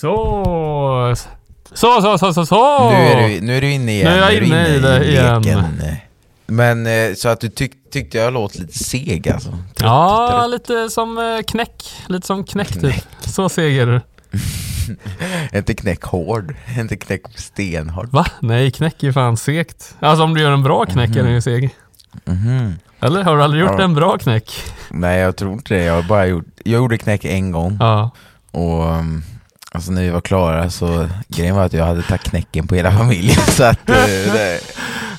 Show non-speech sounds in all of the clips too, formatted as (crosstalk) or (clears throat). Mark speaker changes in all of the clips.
Speaker 1: Så... Så, så, så, så, så!
Speaker 2: Nu är du, nu är du inne igen.
Speaker 1: Nu är jag
Speaker 2: du
Speaker 1: inne i det igen.
Speaker 2: leken. Men eh, så att du tyck, tyckte jag låt lite seg alltså? Trött,
Speaker 1: Ja,
Speaker 2: trött.
Speaker 1: lite som eh, knäck. Lite som knäck typ. Så seger du. (laughs)
Speaker 2: Inte knäck hård, inte knäck stenhård.
Speaker 1: Va? Nej, knäck är fan segt. Alltså om du gör en bra knäck är den ju seg.
Speaker 2: Mhm.
Speaker 1: Eller? Har du aldrig gjort
Speaker 2: Ja.
Speaker 1: en bra knäck?
Speaker 2: Nej jag tror inte det, jag har bara gjort, jag gjorde knäck en gång
Speaker 1: Ja.
Speaker 2: och um, alltså när vi var klara så grejen var att jag hade tagit knäcken på hela familjen (laughs) så att eh, det,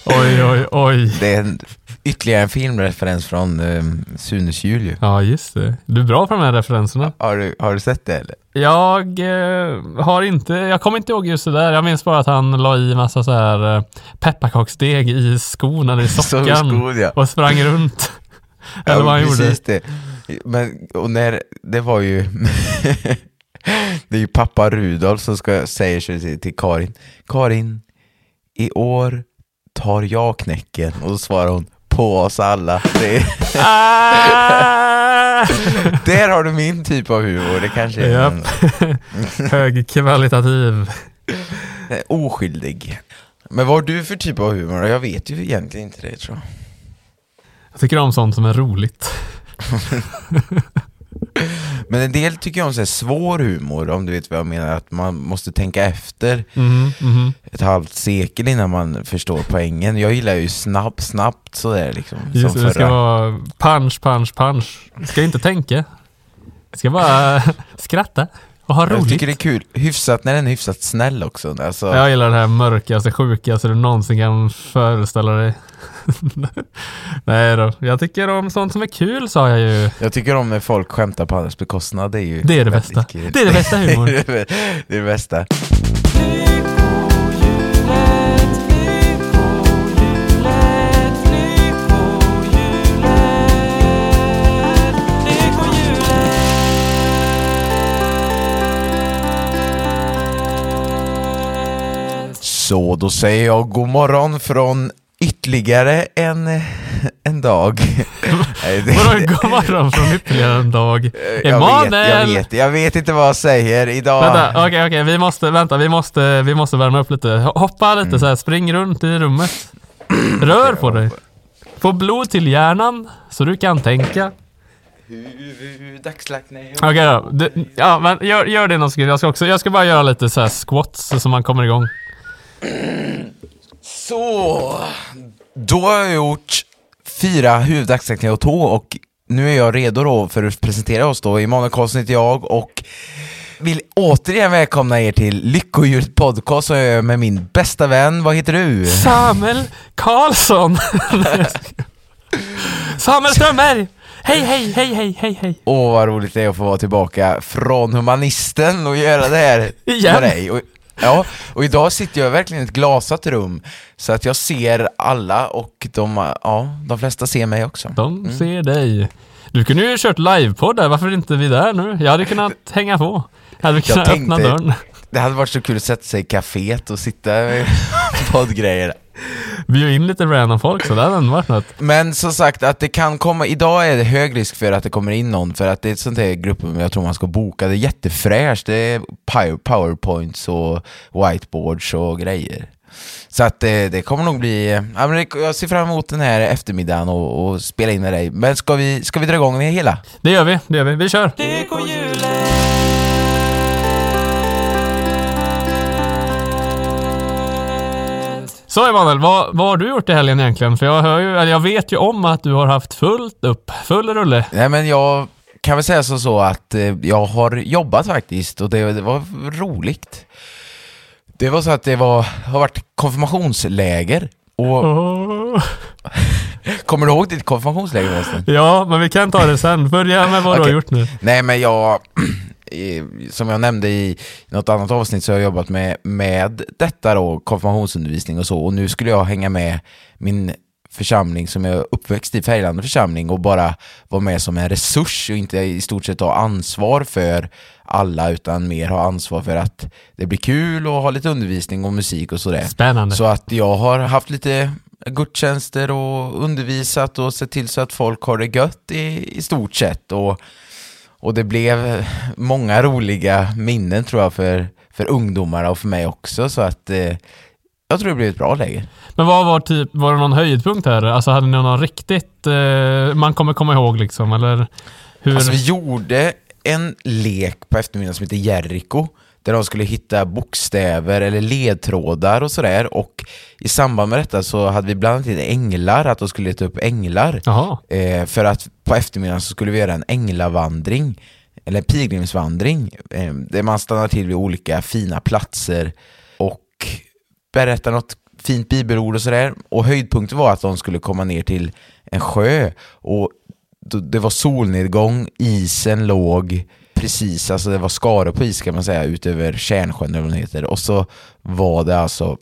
Speaker 1: Oj, oj, oj.
Speaker 2: det är en, ytterligare en filmreferens från um, Sunes jul ju.
Speaker 1: Ja, just det. Du är bra på de här referenserna.
Speaker 2: Har du, har du sett det eller?
Speaker 1: Jag eh, har inte, jag kommer inte ihåg just det där. Jag minns bara att han la i massa så här eh, pepparkaksdeg i skon eller (laughs) i sockan
Speaker 2: god ja.
Speaker 1: och sprang runt. eller
Speaker 2: Ja,
Speaker 1: vad han gjorde.
Speaker 2: precis det. Men, och när, det var ju, (laughs) det är ju pappa Rudolf som ska, säger till, Karin, Karin, i år tar jag knäcken. Och då svarar hon, på oss alla. Det,
Speaker 1: Ah!
Speaker 2: där har du min typ av humor, det kanske är en, (laughs)
Speaker 1: Högkvalitativ.
Speaker 2: en oskyldig. Men vad har du för typ av humor? Jag vet ju egentligen inte det tror jag.
Speaker 1: Jag tycker om sånt som är roligt. (laughs)
Speaker 2: Men en del tycker jag om så här svår humor, om du vet vad jag menar, att man måste tänka efter
Speaker 1: Mhm, mhm.
Speaker 2: ett halvt sekel innan man förstår poängen. Jag gillar ju snabbt, snabbt sådär liksom.
Speaker 1: Just det, det ska vara punch, punch, punch. Du ska inte tänka. Du ska bara (laughs) skratta och ha
Speaker 2: Jag
Speaker 1: roligt.
Speaker 2: tycker det är kul, hyfsat när den är hyfsat snäll också. Alltså,
Speaker 1: Jag gillar det här mörkaste, sjukaste du någonsin kan föreställa dig. (laughs) Nej då, jag tycker om sånt som är kul sa jag ju.
Speaker 2: Jag tycker om när folk skämtar på andras bekostnad, det är ju
Speaker 1: Det är det bästa.
Speaker 2: kul.
Speaker 1: Det är det bästa humor.
Speaker 2: det, (laughs) är, det är det bästa. Så då säger jag god morgon från ytterligare en, en dag. (laughs)
Speaker 1: Vadå god morgon från ytterligare en dag? (laughs)
Speaker 2: jag, vet, jag,
Speaker 1: Emanuel!
Speaker 2: vet, jag vet inte vad jag säger idag.
Speaker 1: Vänta, okej okej, vi måste, vänta, vi måste, vi måste värma upp lite. Hoppa lite så här, spring runt i rummet. Rör på dig. Få blod till hjärnan så du kan tänka. Okej då, du, ja men gör, gör det någon sekund. Jag ska också, jag ska bara göra lite så här squats så man kommer igång.
Speaker 2: Så, då har jag gjort fyra huvuddagsräkningar och tå och nu är jag redo då för att presentera oss då. Emanuel Karlsson heter jag och vill återigen välkomna er till Lyckohjulet podcast som jag gör med min bästa vän. Vad heter du?
Speaker 1: Samuel Karlsson! Samuel Strömberg! Hej, hej, hej, hej, hej, hej.
Speaker 2: Åh vad roligt det är att få vara tillbaka från humanisten och göra det här
Speaker 1: Igen?
Speaker 2: med dig. Och, (laughs) ja, och idag sitter jag verkligen i ett glasat rum så att jag ser alla och de, ja, de flesta ser mig också.
Speaker 1: De ser dig. Du kunde ju kört livepodd där, varför är inte vi där nu? Jag hade kunnat (laughs) hänga på. Jag hade kunnat öppna
Speaker 2: tänkte-
Speaker 1: dörren.
Speaker 2: Det hade varit så kul att sätta sig i kaféet och sitta med (laughs) poddgrejer.
Speaker 1: Bjuda in lite random folk så det hade varit något.
Speaker 2: Men som sagt, att det kan komma, idag är det hög risk för att det kommer in någon för att det är ett sånt här grupprum jag tror man ska boka. Det är jättefräscht, det är power- powerpoints och whiteboards och grejer. Så att det, det kommer nog bli, ja, men jag ser fram emot den här eftermiddagen och, och spela in med dig. Men ska vi, ska vi dra igång det hela?
Speaker 1: Det gör vi, det gör vi. Vi kör! Så Emanuel, vad, vad har du gjort i helgen egentligen? För jag hör ju, eller jag vet ju om att du har haft fullt upp, full rulle.
Speaker 2: Nej men jag kan väl säga så, så att eh, jag har jobbat faktiskt och det, det var roligt. Det var så att det var, har varit konfirmationsläger och
Speaker 1: Åh. (laughs)
Speaker 2: Kommer du ihåg ditt konfirmationsläger förresten?
Speaker 1: Ja, men vi kan ta det sen. Börja med vad du har gjort nu.
Speaker 2: Nej men jag, (clears throat) som jag nämnde i något annat avsnitt så har jag jobbat med, med detta då, konfirmationsundervisning och så, och nu skulle jag hänga med min församling som jag är uppväxt i, Färgelanda församling, och bara vara med som en resurs och inte i stort sett ha ansvar för alla, utan mer ha ansvar för att det blir kul och ha lite undervisning och musik och sådär.
Speaker 1: Spännande.
Speaker 2: Så att jag har haft lite gudstjänster och undervisat och sett till så att folk har det gött i, i stort sett. Och, och det blev många roliga minnen tror jag för, för ungdomarna och för mig också. Så att eh, jag tror det blev ett bra läger.
Speaker 1: Men vad var typ, var det någon höjdpunkt här? Alltså hade ni någon riktigt, eh, man kommer komma ihåg liksom, eller hur?
Speaker 2: Alltså vi gjorde en lek på eftermiddagen som heter Jericho där de skulle hitta bokstäver eller ledtrådar och sådär. Och i samband med detta så hade vi blandat in änglar, att de skulle leta upp änglar. Eh, för att på eftermiddagen så skulle vi göra en änglavandring eller en pilgrimsvandring eh, där man stannar till vid olika fina platser och berättar något fint bibelord och sådär. Och höjdpunkten var att de skulle komma ner till en sjö. Och det var solnedgång, isen låg precis, alltså det var skare på is kan man säga utöver Kärnsjön eller vad den heter och så var det alltså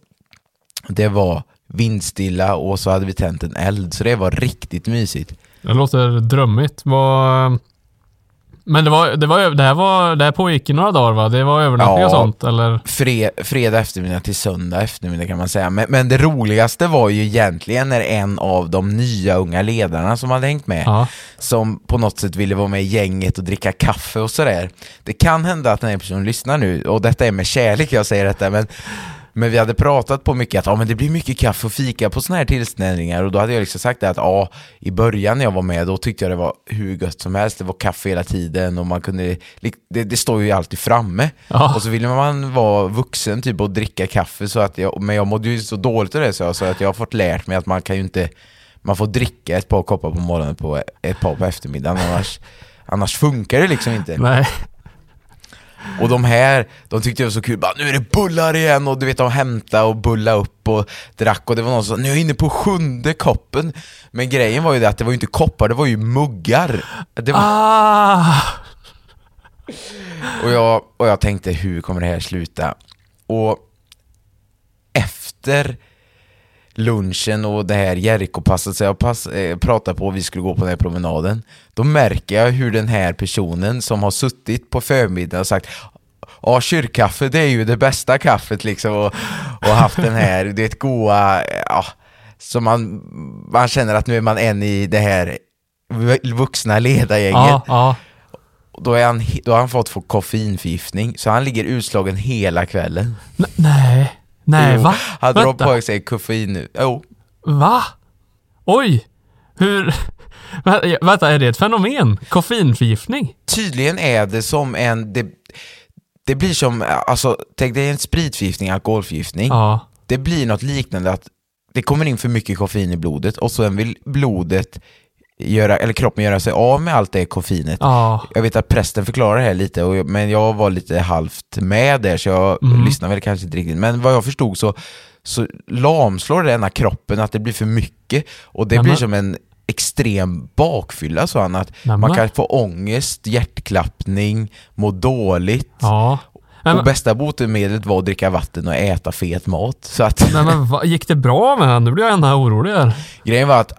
Speaker 2: det var vindstilla och så hade vi tänt en eld så det var riktigt mysigt.
Speaker 1: Det låter drömmigt. Vad... Men det, var, det, var, det, här var, det här pågick i några dagar va? Det var övernattning
Speaker 2: Ja.
Speaker 1: och sånt eller?
Speaker 2: Fre, fredag eftermiddag till söndag eftermiddag kan man säga. Men, men det roligaste var ju egentligen när en av de nya unga ledarna som hade hängt med,
Speaker 1: Ja.
Speaker 2: som på något sätt ville vara med i gänget och dricka kaffe och sådär. Det kan hända att den här personen lyssnar nu, och detta är med kärlek jag säger detta, men men vi hade pratat på mycket att ja, men det blir mycket kaffe och fika på såna här tillställningar och då hade jag liksom sagt det att ja, i början när jag var med då tyckte jag det var hur gött som helst, det var kaffe hela tiden och man kunde, det, det står ju alltid framme.
Speaker 1: Ja.
Speaker 2: Och så ville man vara vuxen typ och dricka kaffe så att jag, men jag mådde ju så dåligt av det så jag sa att jag har fått lärt mig att man kan ju inte, man får dricka ett par koppar på morgonen på ett par på eftermiddagen annars, annars funkar det liksom inte.
Speaker 1: Nej.
Speaker 2: Och de här, de tyckte det var så kul, bara, nu är det bullar igen och du vet de hämtade och bulla upp och drack och det var någon som sa nu är jag inne på sjunde koppen. Men grejen var ju det att det var ju inte koppar, det var ju muggar. Det var,
Speaker 1: Ah!
Speaker 2: och, jag, och jag tänkte hur kommer det här sluta? Och efter lunchen och det här Jerikopasset så jag pass, eh, pratade på vi skulle gå på den här promenaden Då märker jag hur den här personen som har suttit på förmiddagen och sagt Ja, kyrkkaffe det är ju det bästa kaffet liksom och, och haft den här, det är ett goa, ja, så man, man känner att nu är man en i det här vuxna ledargänget
Speaker 1: Ja, ja.
Speaker 2: då, är han, då har han fått få koffeinförgiftning, så han ligger utslagen hela kvällen.
Speaker 1: N- nej. Nej,
Speaker 2: Jo,
Speaker 1: va?
Speaker 2: Drar
Speaker 1: Vänta.
Speaker 2: på sig koffein nu. Jo,
Speaker 1: Va? Oj! Hur... (laughs) Vä- Vänta, är det ett fenomen? Koffeinförgiftning?
Speaker 2: tydligen är det som en... Det, det blir som, alltså, tänk dig en spritförgiftning, alkoholförgiftning.
Speaker 1: Ja.
Speaker 2: Det blir något liknande att det kommer in för mycket koffein i blodet och sen vill blodet göra, eller kroppen göra sig av med allt det koffeinet.
Speaker 1: Ja.
Speaker 2: Jag vet att prästen förklarar det här lite, och, men jag var lite halvt med där så jag
Speaker 1: Mm.
Speaker 2: lyssnade väl kanske inte riktigt. Men vad jag förstod så, så lamslår det ena kroppen att det blir för mycket och det
Speaker 1: Nämen.
Speaker 2: blir som en extrem bakfylla sa han att man kan få ångest, hjärtklappning, må dåligt.
Speaker 1: Nej,
Speaker 2: och bästa botemedlet var att dricka vatten och äta fet mat. Så att
Speaker 1: nej, men va, gick det bra med honom? Nu blir jag ännu oroligare.
Speaker 2: grejen var att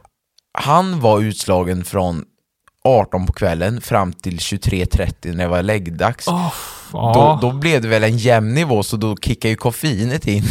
Speaker 2: han var utslagen från 18 på kvällen fram till 23.30 när det var läggdags.
Speaker 1: Oh.
Speaker 2: Då, då blev det väl en jämn nivå så då kickade ju koffeinet in.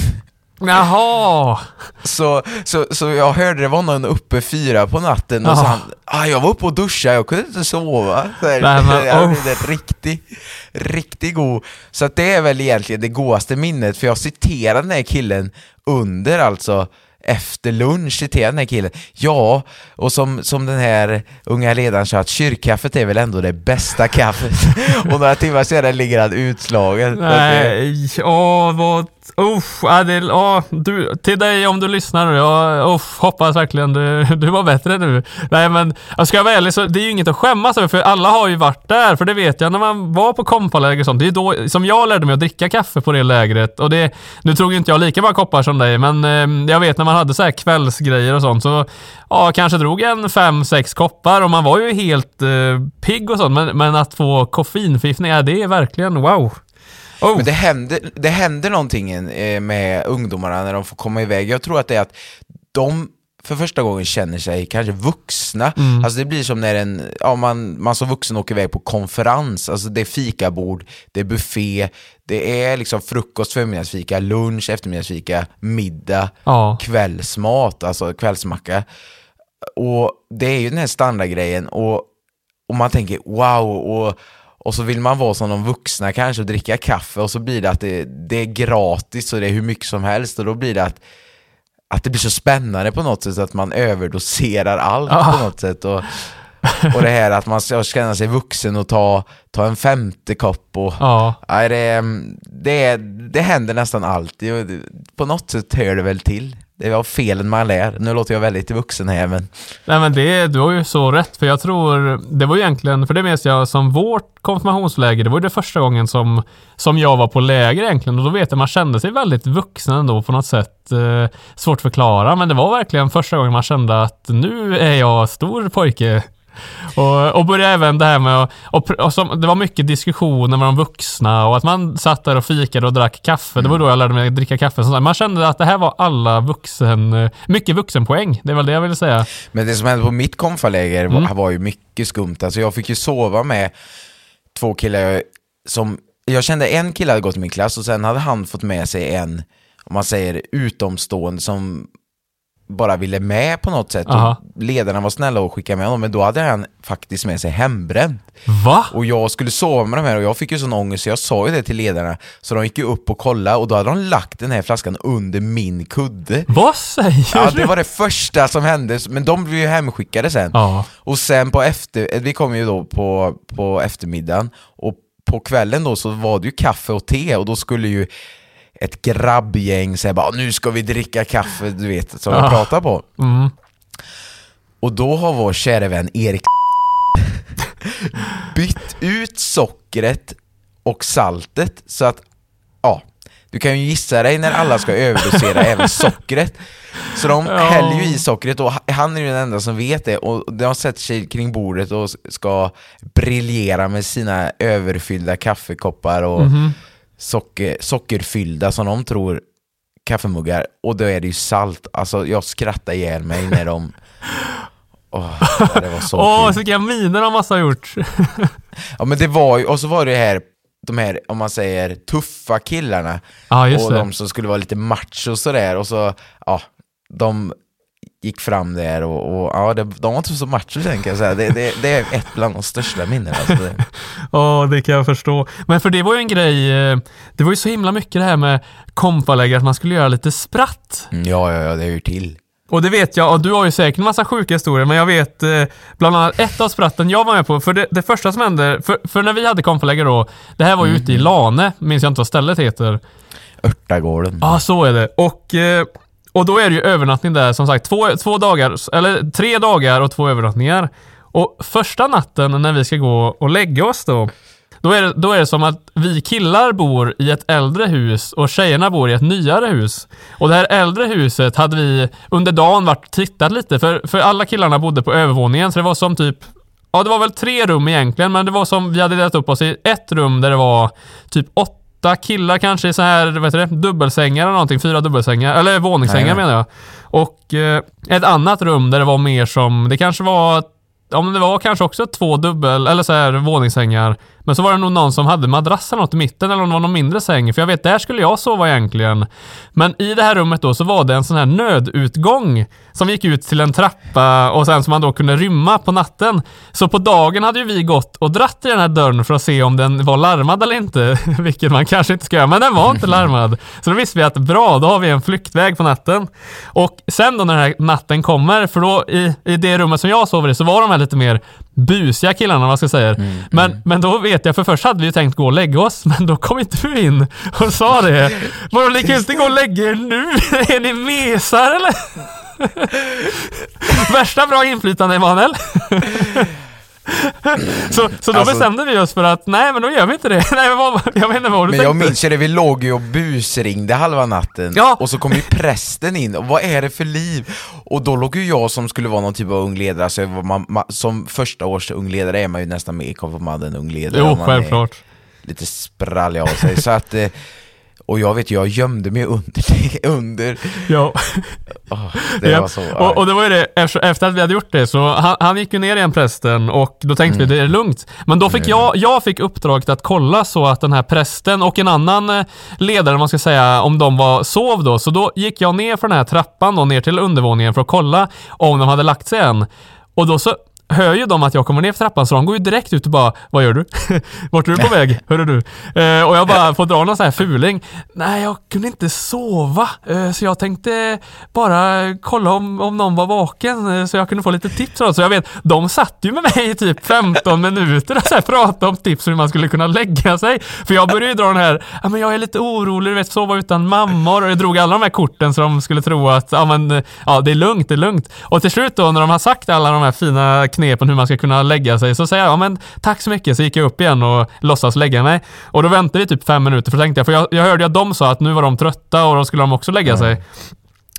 Speaker 1: Jaha! (laughs)
Speaker 2: Så, så, så jag hörde det var någon uppe fyra på natten och så han, ah, jag var uppe och duschade, jag kunde inte sova. Så här,
Speaker 1: Nej, men, (laughs)
Speaker 2: jag
Speaker 1: oh.
Speaker 2: blev riktigt, riktigt god. Så att det är väl egentligen det godaste minnet, för jag citerade den här killen under alltså efter lunch citerade den här killen. Ja, och som, som den här unga ledaren sa att kyrkkaffet är väl ändå det bästa kaffet. (laughs) och några timmar senare ligger han utslagen.
Speaker 1: Nej, ja, vad Uff, ja, det, ja, du, till dig om du lyssnar nu, jag usch, hoppas verkligen du, (laughs) du var bättre nu. Nej men, jag ska vara ärlig, så det är ju inget att skämmas över för alla har ju varit där. För det vet jag när man var på kompaläger och sånt. Det är då som jag lärde mig att dricka kaffe på det lägret. Och det, nu tog ju inte jag lika många koppar som dig, men eh, jag vet när man hade så här kvällsgrejer och sånt så ja, kanske drog en fem, sex koppar och man var ju helt eh, pigg och sånt. Men, men att få koffeinförgiftning, ja, det är verkligen wow. Oh.
Speaker 2: Men det händer, det händer någonting eh, med ungdomarna när de får komma iväg. Jag tror att det är att de för första gången känner sig kanske vuxna. Mm. Alltså det blir som när en, ja, man, man som vuxen åker iväg på konferens. Alltså det är fikabord, det är buffé, det är liksom frukost, förmiddagsfika, lunch, eftermiddagsfika, middag, ja. kvällsmat, alltså kvällsmacka. Och det är ju den här standardgrejen och, och man tänker wow, och och så vill man vara som de vuxna kanske och dricka kaffe och så blir det att det, det är gratis och det är hur mycket som helst och då blir det att, att det blir så spännande på något sätt att man överdoserar allt ah. på något sätt. Och, och det här att man ska känna sig vuxen och ta, ta en femte kopp och... Ja. Nej, det, det, det händer nästan alltid. På något sätt hör det väl till. Det var felen man lär. Nu låter jag väldigt vuxen här men...
Speaker 1: Nej men det, du har ju så rätt för jag tror, det var egentligen, för det minns jag som vårt konfirmationsläger, det var ju det första gången som, som jag var på läger egentligen och då vet jag man kände sig väldigt vuxen ändå på något sätt. Eh, svårt att förklara men det var verkligen första gången man kände att nu är jag stor pojke. Och, och började även det här med och, och som, det var mycket diskussioner med de vuxna och att man satt där och fikade och drack kaffe. Det var då jag lärde mig att dricka kaffe. Så man kände att det här var alla vuxen, mycket vuxenpoäng. Det är väl det jag ville säga.
Speaker 2: Men det som hände på mitt konfaläger mm. var, var ju mycket skumt. Alltså jag fick ju sova med två killar som, jag kände en kille hade gått i min klass och sen hade han fått med sig en, om man säger utomstående som bara ville med på något sätt. Och ledarna var snälla och skickade med honom, men då hade han faktiskt med sig hembränt.
Speaker 1: Va?
Speaker 2: Och jag skulle sova med de här och jag fick ju sån ångest så jag sa ju det till ledarna. Så de gick ju upp och kollade och då hade de lagt den här flaskan under min kudde.
Speaker 1: Vad säger?
Speaker 2: Ja, det var det första som hände, men de blev ju hemskickade sen. Ja. Och sen på efter, eh, vi kom ju då på, på eftermiddagen och på kvällen då så var det ju kaffe och te och då skulle ju ett grabbgäng säger bara nu ska vi dricka kaffe, du vet, som jag pratar på. Mm. Och då har vår kära vän Erik (laughs) bytt ut sockret och saltet så att, ja, du kan ju gissa dig när alla ska överdosera även (laughs) sockret. Så de ja. häller ju i sockret och han är ju den enda som vet det och de sätter sig kring bordet och ska briljera med sina överfyllda kaffekoppar och mm -hmm socker, sockerfyllda som de tror kaffemuggar och då är det ju salt. Alltså jag skrattar ihjäl mig när de... (laughs)
Speaker 1: Åh, oh, det var så Åh, oh, vilka miner de måste ha gjort. (laughs)
Speaker 2: ja men det var ju, och så var det här, de här, om man säger tuffa killarna.
Speaker 1: Ah, och
Speaker 2: det. de som skulle vara lite macho och sådär och så, ja, de gick fram där och, och ja, det, de var inte så macho tänker jag säga. Det, det, det, är ett bland de största minnena. Alltså (laughs)
Speaker 1: ja, det kan jag förstå. Men för det var ju en grej, eh, det var ju så himla mycket det här med kompaläger, att man skulle göra lite spratt.
Speaker 2: Mm, ja, ja, ja, det är ju till.
Speaker 1: Och det vet jag, och du har ju säkert en massa sjuka historier, men jag vet eh, bland annat ett av spratten jag var med på, för det, det första som hände, för, för när vi hade kompaläger då, det här var ju mm. ute i Lane, minns jag inte vad stället heter.
Speaker 2: Örtagården.
Speaker 1: Ja, ah, så är det. Och eh, och då är det ju övernattning där, som sagt, två, två dagar, eller tre dagar och två övernattningar. Och första natten när vi ska gå och lägga oss då, då är, det, då är det som att vi killar bor i ett äldre hus och tjejerna bor i ett nyare hus. Och det här äldre huset hade vi under dagen varit tittat lite, för, för alla killarna bodde på övervåningen, så det var som typ Ja, det var väl tre rum egentligen, men det var som vi hade delat upp oss i ett rum där det var typ åtta åtta killar kanske i så här, vad heter det, dubbelsängar eller någonting. Fyra dubbelsängar, eller våningssängar menar jag. Och eh, ett annat rum där det var mer som, det kanske var Ja men det var kanske också två dubbel, eller så här våningssängar. Men så var det nog någon som hade madrass eller något i mitten eller om det var någon mindre säng. För jag vet, där skulle jag sova egentligen. Men i det här rummet då så var det en sån här nödutgång som gick ut till en trappa och sen som man då kunde rymma på natten. Så på dagen hade ju vi gått och dratt i den här dörren för att se om den var larmad eller inte. (laughs) Vilket man kanske inte ska göra, men den var inte larmad. Så då visste vi att bra, då har vi en flyktväg på natten. Och sen då när den här natten kommer, för då i, i det rummet som jag sover i så var de här lite mer busiga killarna, vad ska jag säga.
Speaker 2: Mm,
Speaker 1: men, men då vet jag, för först hade vi ju tänkt gå och lägga oss, (laughs) men då kom inte du in och sa det. Vadå, ni kan ju inte gå och lägga er nu? (laughs) Är ni mesar eller? (laughs) Värsta bra inflytande Emanuel. (laughs) så, så då
Speaker 2: Alltså-
Speaker 1: bestämde vi oss för att, nej men då gör vi inte det. (laughs) nej, vad, jag vet inte vad du
Speaker 2: Men jag
Speaker 1: tänkte.
Speaker 2: minns ju det, vi låg ju och busringde halva natten
Speaker 1: Ja.
Speaker 2: och så kom ju prästen in, och vad är det för liv? Och då låg ju jag som skulle vara någon typ av ungledare, alltså jag var- man, man, som första års ungledare är man ju nästan med i konfirmanden ungledare
Speaker 1: Jo,
Speaker 2: om man är
Speaker 1: självklart.
Speaker 2: lite sprallig av sig, så att eh, och jag vet jag gömde mig under (laughs) under,
Speaker 1: Ja.
Speaker 2: åh, det
Speaker 1: Ja,
Speaker 2: var så
Speaker 1: och, och det var ju det, efter, efter att vi hade gjort det, så han, han gick ju ner igen prästen och då tänkte vi det är lugnt. Men då fick jag, jag fick uppdraget att kolla så att den här prästen och en annan eh, ledare, man ska säga, om de var sov då. Så då gick jag ner för den här trappan då, ner till undervåningen för att kolla om de hade lagt sig än. Och då så hör ju de att jag kommer ner för trappan så de går ju direkt ut och bara Vad gör du? (laughs) Vart är du på (laughs) väg? Hörru du? Eh, och jag bara får dra någon sån här fuling. Nej, jag kunde inte sova eh, så jag tänkte bara kolla om, om någon var vaken eh, så jag kunde få lite tips. Så jag vet, de satt ju med mig i typ 15 minuter och så här pratade om tips hur man skulle kunna lägga sig. För jag började ju dra den här, ja men jag är lite orolig, du vet sova utan mammor och jag drog alla de här korten så de skulle tro att, ja men, ja det är lugnt, det är lugnt. Och till slut då när de har sagt alla de här fina knepen hur man ska kunna lägga sig så säger jag, ja men tack så mycket, så gick jag upp igen och låtsas lägga mig. Och då väntade vi typ fem minuter för tänkte jag, för jag, jag hörde att de sa att nu var de trötta och då skulle de också lägga sig.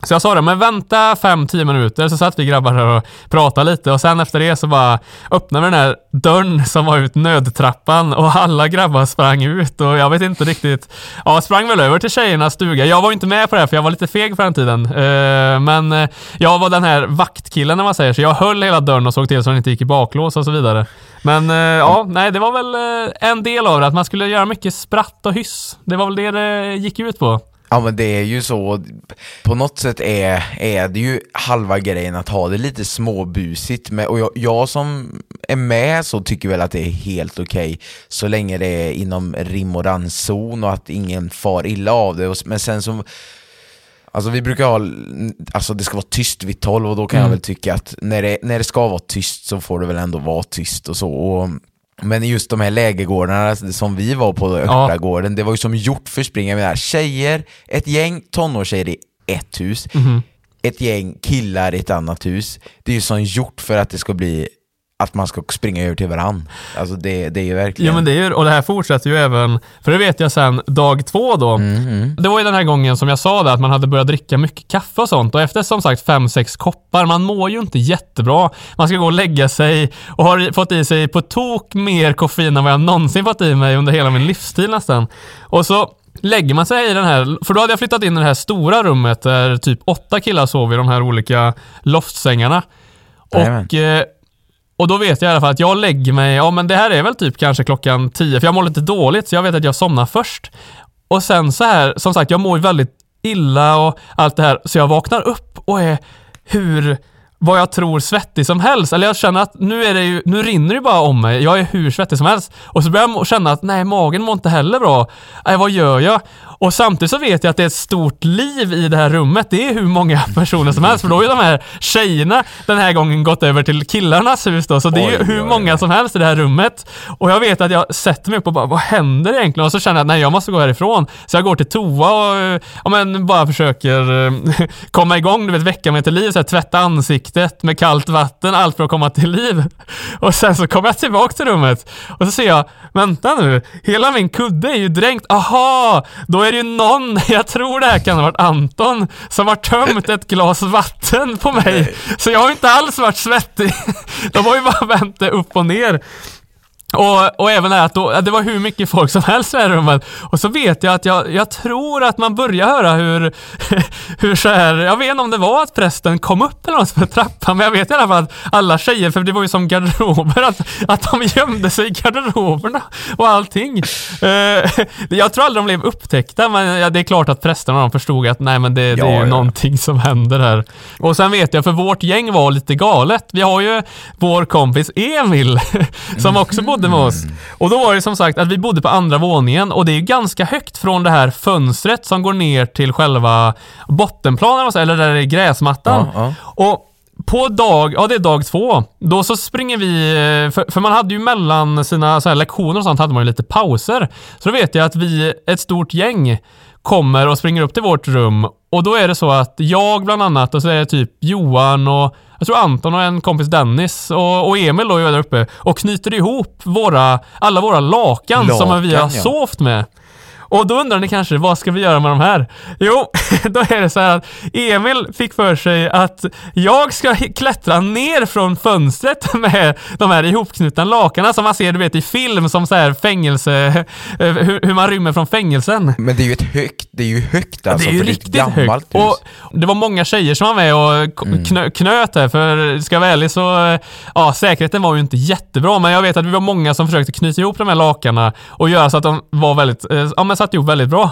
Speaker 1: Så jag sa det, men vänta 5-10 minuter så satt vi grabbar här och pratade lite och sen efter det så bara öppnade vi den här dörren som var ut nödtrappan och alla grabbar sprang ut och jag vet inte riktigt. Ja, sprang väl över till tjejernas stuga. Jag var inte med på det här för jag var lite feg på den tiden. Eh, men eh, jag var den här vaktkillen när man säger så. Jag höll hela dörren och såg till så den inte gick i baklås och så vidare. Men eh, ja, nej det var väl en del av det, att man skulle göra mycket spratt och hyss. Det var väl det det gick ut på.
Speaker 2: Ja men det är ju så, på något sätt är, är det ju halva grejen att ha det lite småbusigt med, och jag, jag som är med så tycker väl att det är helt okej så länge det är inom rim och randzon och att ingen far illa av det, men sen så Alltså vi brukar ha, alltså det ska vara tyst vid 12 och då kan jag
Speaker 1: Mm.
Speaker 2: väl tycka att när det, när det ska vara tyst så får det väl ändå vara tyst och så. Och, men just de här lägergårdarna som vi var på,
Speaker 1: Ja.
Speaker 2: Örtagården, det var ju som gjort för springa med tjejer, ett gäng tonårstjejer i ett hus,
Speaker 1: Mhm.
Speaker 2: ett gäng killar i ett annat hus. Det är ju som gjort för att det ska bli att man ska springa över till varann. Alltså det, det är ju verkligen...
Speaker 1: Ja men det är ju, och det här fortsätter ju även, för det vet jag sen dag två då.
Speaker 2: Mm,
Speaker 1: Det var ju den här gången som jag sa det, att man hade börjat dricka mycket kaffe och sånt och efter som sagt fem sex koppar, man mår ju inte jättebra. Man ska gå och lägga sig och har fått i sig på tok mer koffein än vad jag någonsin fått i mig under hela min livsstil nästan. Och så lägger man sig i den här, för då hade jag flyttat in i det här stora rummet där typ åtta killar sov i de här olika loftsängarna. Och eh, och då vet jag i alla fall att jag lägger mig, ja men det här är väl typ kanske klockan 10, för jag mår lite dåligt så jag vet att jag somnar först. Och sen så här, som sagt, jag mår ju väldigt illa och allt det här, så jag vaknar upp och är hur, vad jag tror svettig som helst. Eller jag känner att nu är det ju, nu rinner det ju bara om mig. Jag är hur svettig som helst. Och så börjar jag känna att nej, magen mår inte heller bra. Nej, vad gör jag? Och samtidigt så vet jag att det är ett stort liv i det här rummet. Det är hur många (laughs) personer som helst. För då har ju de här tjejerna den här gången gått över till killarnas hus då. Så det är ju hur många som helst i det här rummet. Och jag vet att jag sätter mig upp och bara, vad händer egentligen? Och så känner jag att nej, jag måste gå härifrån. Så jag går till toa och eh, ja, men bara försöker eh, (laughs) komma igång, du vet, väcka mig till liv. Så här, tvätta ansiktet med kallt vatten, allt för att komma till liv. (laughs) Och sen så kommer jag tillbaka till rummet och så ser jag, vänta nu, hela min kudde är ju dränkt. Aha, då är det ju någon, (laughs) jag tror det här kan ha varit Anton, som har tömt ett glas vatten på mig. Så jag har inte alls varit svettig. (laughs) De har ju bara vänt det upp och ner. Och, och även det att då, det var hur mycket folk som helst i det här rummet. Och så vet jag att jag, jag tror att man börjar höra hur, (laughs) hur så här, jag vet inte om det var att prästen kom upp eller något för trappan, men jag vet i alla fall att alla tjejer, för det var ju som garderober, att, att de gömde sig i garderoberna och allting. Eh, (laughs) jag tror aldrig de blev upptäckta, men ja, det är klart att prästerna de förstod att nej men det, det
Speaker 2: Ja,
Speaker 1: är ju
Speaker 2: ja.
Speaker 1: någonting som händer här. Och sen vet jag, för vårt gäng var lite galet. Vi har ju vår kompis Emil (laughs) som också bodde med oss. Och då var det som sagt att vi bodde på andra våningen och det är ju ganska högt från det här fönstret som går ner till själva bottenplanen, eller där det är gräsmattan.
Speaker 2: Ja, ja.
Speaker 1: Och på dag, ja det är dag två, då så springer vi, eh, för, för man hade ju mellan sina så lektioner och sånt hade man ju lite pauser. Så då vet jag att vi, ett stort gäng, kommer och springer upp till vårt rum och då är det så att jag bland annat och så är det typ Johan och jag tror Anton och en kompis Dennis och, och Emil då är där uppe och knyter ihop våra, alla våra lakan,
Speaker 2: Lakan,
Speaker 1: som vi har
Speaker 2: ja.
Speaker 1: sovt med. Och då undrar ni kanske, vad ska vi göra med de här? Jo, (laughs) då är det så här att Emil fick för sig att jag ska klättra ner från fönstret (laughs) med de här ihopknutna lakanen som man ser du vet i film som så här fängelse, eh, hur, hur man rymmer från fängelsen.
Speaker 2: Men det är ju ett högt, det är ju högt alltså,
Speaker 1: det är ju riktigt
Speaker 2: gammalt
Speaker 1: högt. Och
Speaker 2: hus.
Speaker 1: det var många tjejer som var med och
Speaker 2: Mm.
Speaker 1: knö, knöt här, för ska jag vara ärlig så, eh, ja säkerheten var ju inte jättebra, men jag vet att vi var många som försökte knyta ihop de här lakanen och göra så att de var väldigt, eh, ja men satt ihop väldigt bra.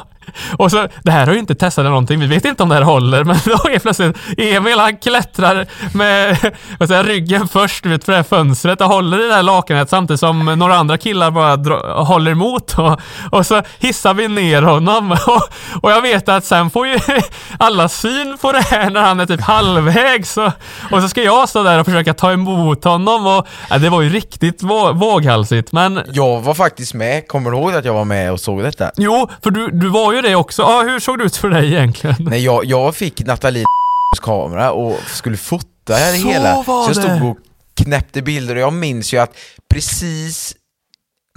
Speaker 1: Och så, det här har ju inte testat eller någonting, vi vet inte om det här håller, men (laughs) då är plötsligt Emil han klättrar med vad säger, ryggen först ut för det här fönstret och håller i det här lakanet samtidigt som några andra killar bara dra, håller emot och, och så hissar vi ner honom (laughs) och, och jag vet att sen får ju (laughs) alla syn på det här när han är typ halvvägs och, och så ska jag stå där och försöka ta emot honom och ja, det var ju riktigt vå, våghalsigt men
Speaker 2: Jag var faktiskt med, kommer du ihåg att jag var med och såg detta?
Speaker 1: Jo, för du, du var ju det också. Ja, hur såg det ut för dig egentligen?
Speaker 2: Nej, jag, jag fick Nathalie (laughs) kamera och skulle fota det
Speaker 1: Så
Speaker 2: hela. så jag stod och knäppte bilder och jag minns ju att precis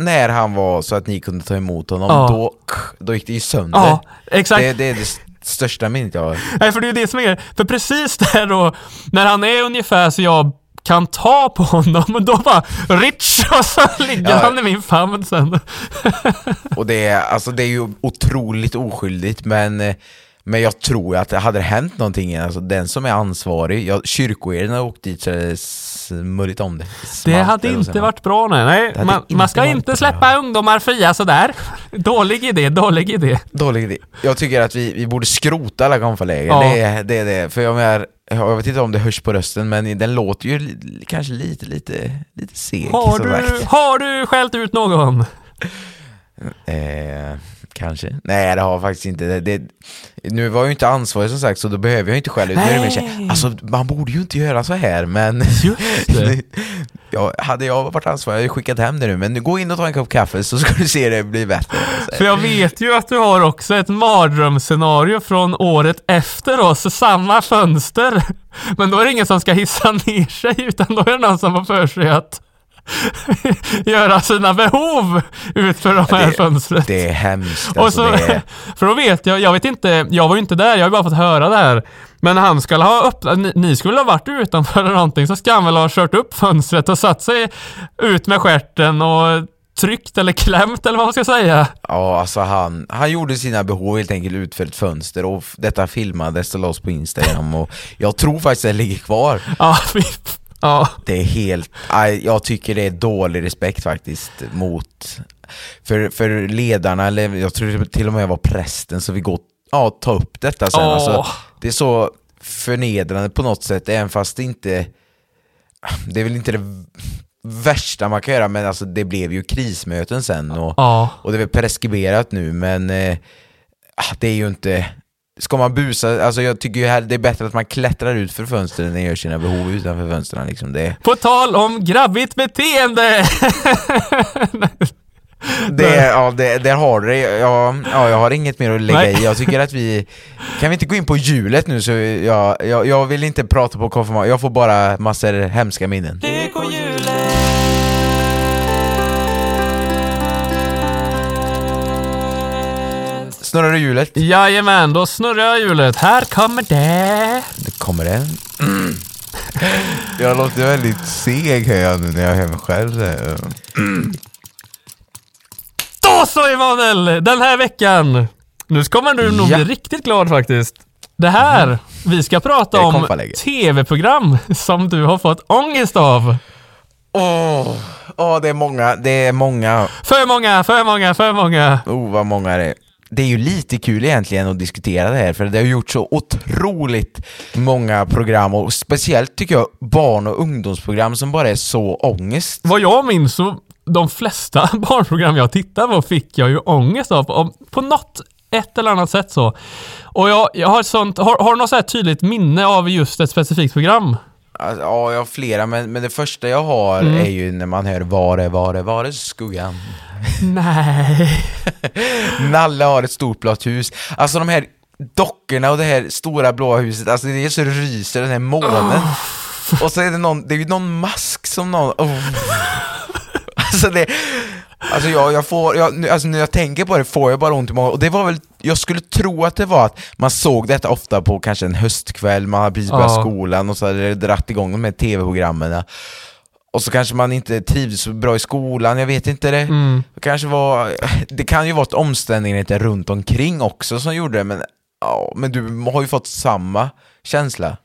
Speaker 2: när han var så att ni kunde ta emot honom,
Speaker 1: Ja.
Speaker 2: då, då gick det ju sönder.
Speaker 1: Ja, exakt.
Speaker 2: Det, det är det st- största minnet jag har.
Speaker 1: Nej, för det är ju det som är För precis där då, när han är ungefär så jag kan ta på honom, och då bara rich och så ligger
Speaker 2: Ja.
Speaker 1: han i min famn sen.
Speaker 2: Och det är, alltså, det är ju otroligt oskyldigt men eh, men jag tror att det hade hänt någonting, alltså den som är ansvarig, jag, kyrkoherden har åkt dit så det smörjt om det.
Speaker 1: Det hade inte
Speaker 2: man?
Speaker 1: varit bra nej. nej man,
Speaker 2: inte
Speaker 1: man ska inte
Speaker 2: bra.
Speaker 1: släppa ungdomar fria sådär. Dålig idé, dålig idé.
Speaker 2: Dålig idé. Jag tycker att vi, vi borde skrota alla konfaläger,
Speaker 1: Ja.
Speaker 2: det, är, det. För jag, menar, jag vet inte om det hörs på rösten, men den låter ju kanske lite, lite, lite seg
Speaker 1: Har du, har du skällt ut någon?
Speaker 2: Eh, kanske. Nej det har jag faktiskt inte. Det, det, nu var jag ju inte ansvarig som sagt, så då behöver jag inte skälla ut. Nu är det mer. Alltså man borde ju inte göra så här, men... (laughs) Ja, hade jag varit ansvarig hade jag skickat hem det nu, men nu gå in och ta en kopp kaffe så ska du se det bli bättre.
Speaker 1: För jag vet ju att du har också ett mardrömsscenario från året efter oss, samma fönster. (laughs) Men då är det ingen som ska hissa ner sig, utan då är det någon som har för sig att (laughs) göra sina behov ut för de här
Speaker 2: det-
Speaker 1: fönstret.
Speaker 2: Det är hemskt.
Speaker 1: Och
Speaker 2: Alltså,
Speaker 1: så,
Speaker 2: är, (laughs)
Speaker 1: för då vet jag, jag vet inte, jag var ju inte där, jag har ju bara fått höra det här. Men han ska ha öppnat, ni, ni skulle ha varit utanför eller någonting, så ska han väl ha kört upp fönstret och satt sig ut med stjärten och tryckt eller klämt eller vad man ska säga.
Speaker 2: ja, alltså han, han gjorde sina behov helt enkelt ut för ett fönster och detta filmades och lades på Instagram och jag tror faktiskt det ligger kvar. (laughs)
Speaker 1: Ja, ja.
Speaker 2: Det är helt, jag tycker det är dålig respekt faktiskt mot, för, för ledarna, eller jag tror till och med var prästen som vi går, ja ta upp detta sen.
Speaker 1: Åh.
Speaker 2: Alltså, det är så förnedrande på något sätt, även fast det inte, det är väl inte det värsta man kan göra, men alltså det blev ju krismöten sen och,
Speaker 1: Ja.
Speaker 2: och det är väl preskriberat nu, men eh, ah, det är ju inte Ska man busa, alltså jag tycker ju här, det är bättre att man klättrar ut för fönstren än gör sina behov utanför fönstren liksom. Det,
Speaker 1: På tal om grabbigt beteende! (laughs)
Speaker 2: det, ja, det, där har du det. Ja, ja, jag har inget mer att lägga
Speaker 1: Nej.
Speaker 2: i. Jag tycker att vi... Kan vi inte gå in på hjulet nu så jag, jag, jag vill inte prata på konfirmation, jag får bara massor hemska minnen. Snurrar du hjulet?
Speaker 1: Jajamän, då snurrar jag hjulet. Här kommer det.
Speaker 2: Det kommer en. (clears throat) Jag låter väldigt seg jag nu när jag hör mig själv säga. (clears throat)
Speaker 1: Då så Emanuel! Den här veckan. Nu kommer du nog
Speaker 2: Ja.
Speaker 1: bli riktigt glad faktiskt. Det här, vi ska prata
Speaker 2: Det är
Speaker 1: om tv-program som du har fått ångest av.
Speaker 2: Åh, åh, det är många, det är många.
Speaker 1: För många, för många, för många.
Speaker 2: Oh, vad många det är. Det är ju lite kul egentligen att diskutera det här, för det har gjort så otroligt många program, och speciellt tycker jag barn och ungdomsprogram som bara är så ångest.
Speaker 1: Vad jag minns så, de flesta (laughs) barnprogram jag tittade på fick jag ju ångest av på, på något ett eller annat sätt så. Och jag, jag har ett sånt, har, har du något så här tydligt minne av just ett specifikt program?
Speaker 2: Alltså, ja, jag har flera, men, men det första jag har är ju när man hör Var är, var är, var är skuggan? (laughs)
Speaker 1: Nej.
Speaker 2: Nalle har ett stort blått hus. Alltså de här dockorna och det här stora blåa huset, alltså det är så det ryser, den här månen. Och så är det någon, det är ju någon mask som någon... Oh. (laughs) Alltså det... Alltså jag, jag får, jag, nu- alltså när jag tänker på det får jag bara ont i magen. Och det var väl, jag skulle tro att det var att man såg detta ofta på kanske en höstkväll, man hade precis börjat
Speaker 1: Ja.
Speaker 2: skolan och så hade det dratt igång de här tv-programmen. Och så kanske man inte trivdes så bra i skolan, jag vet inte det.
Speaker 1: Mm.
Speaker 2: Det kanske var, (laughs) det kan ju vara omständigheter runt omkring också som gjorde det, men, ja, men du har ju fått samma känsla.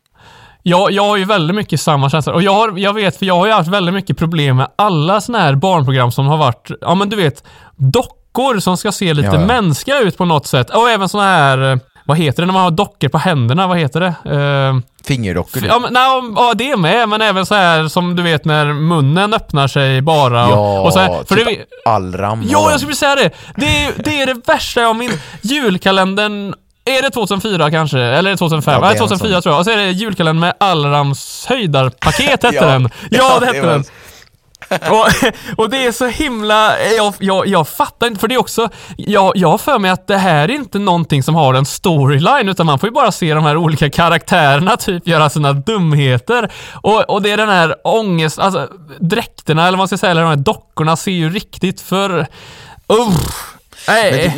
Speaker 1: Jag, jag har ju väldigt mycket samma känsla. Och jag, har, jag vet, för jag har ju haft väldigt mycket problem med alla såna här barnprogram som har varit, ja men du vet, dockor som ska se lite
Speaker 2: Ja, ja.
Speaker 1: mänskliga ut på något sätt. Och även såna här, eh, vad heter det när man har dockor på händerna? Vad heter det? Eh,
Speaker 2: Fingerdockor
Speaker 1: ja, men, nej, ja, det med, men även så här som du vet när munnen öppnar sig bara. Och,
Speaker 2: Ja,
Speaker 1: och så här, för
Speaker 2: typ
Speaker 1: det,
Speaker 2: Allram.
Speaker 1: Ja, jag skulle säga det. Det är, det är det värsta jag min julkalendern är det 2004 kanske? Eller är det 2005?
Speaker 2: Ja,
Speaker 1: Nej,
Speaker 2: en
Speaker 1: 2004
Speaker 2: sån.
Speaker 1: tror jag. Och så är det julkalendern med Allrams höjdarpaket (laughs) hette
Speaker 2: Ja.
Speaker 1: den. (laughs) Ja, det hette den. (laughs) Och, och det är så himla... Jag, jag, jag fattar inte, för det är också... Jag, jag har för mig att det här är inte någonting som har en storyline, utan man får ju bara se de här olika karaktärerna typ göra sina dumheter. Och, och det är den här ångest... Alltså dräkterna, eller vad man ska säga, eller de här dockorna ser ju riktigt för... Uff. Nej.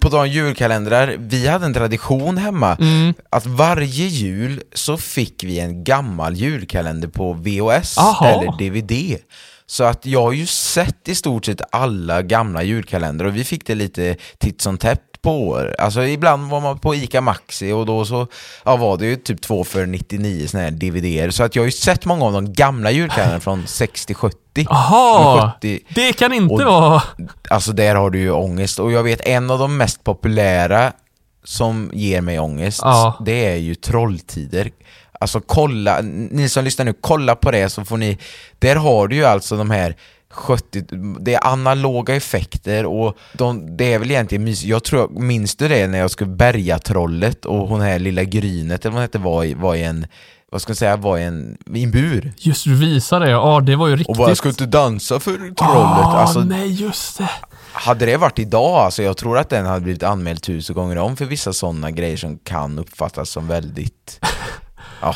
Speaker 2: På tal om julkalendrar, vi hade en tradition hemma
Speaker 1: Mm.
Speaker 2: att varje jul så fick vi en gammal julkalender på VHS
Speaker 1: Aha.
Speaker 2: eller DVD. Så att jag har ju sett i stort sett alla gamla julkalendrar och vi fick det lite titt som tätt på år. Alltså ibland var man på ICA Maxi och då så ja, var det ju typ två för 99 såna här DVDer. Så att jag har ju sett många av de gamla julkalendrarna från 60-70.
Speaker 1: Jaha,
Speaker 2: 70.
Speaker 1: det kan inte
Speaker 2: Och-
Speaker 1: vara...
Speaker 2: Alltså där har du ju ångest och jag vet en av de mest populära som ger mig ångest,
Speaker 1: Ja.
Speaker 2: det är ju Trolltider. Alltså kolla, ni som lyssnar nu, kolla på det så får ni, där har du ju alltså de här 70, det är analoga effekter och de, det är väl egentligen mysigt. Jag tror, minns du det när jag skulle bärga trollet och hon här lilla grynet eller vad hette var i, var i en, vad ska jag säga, var i en, i en bur.
Speaker 1: Just du visar det, ja det var ju riktigt...
Speaker 2: Och bara, ska inte dansa för trollet?
Speaker 1: Ah,
Speaker 2: alltså,
Speaker 1: nej just det.
Speaker 2: hade det varit idag, alltså jag tror att den hade blivit anmäld tusen gånger om för vissa sådana grejer som kan uppfattas som väldigt ja,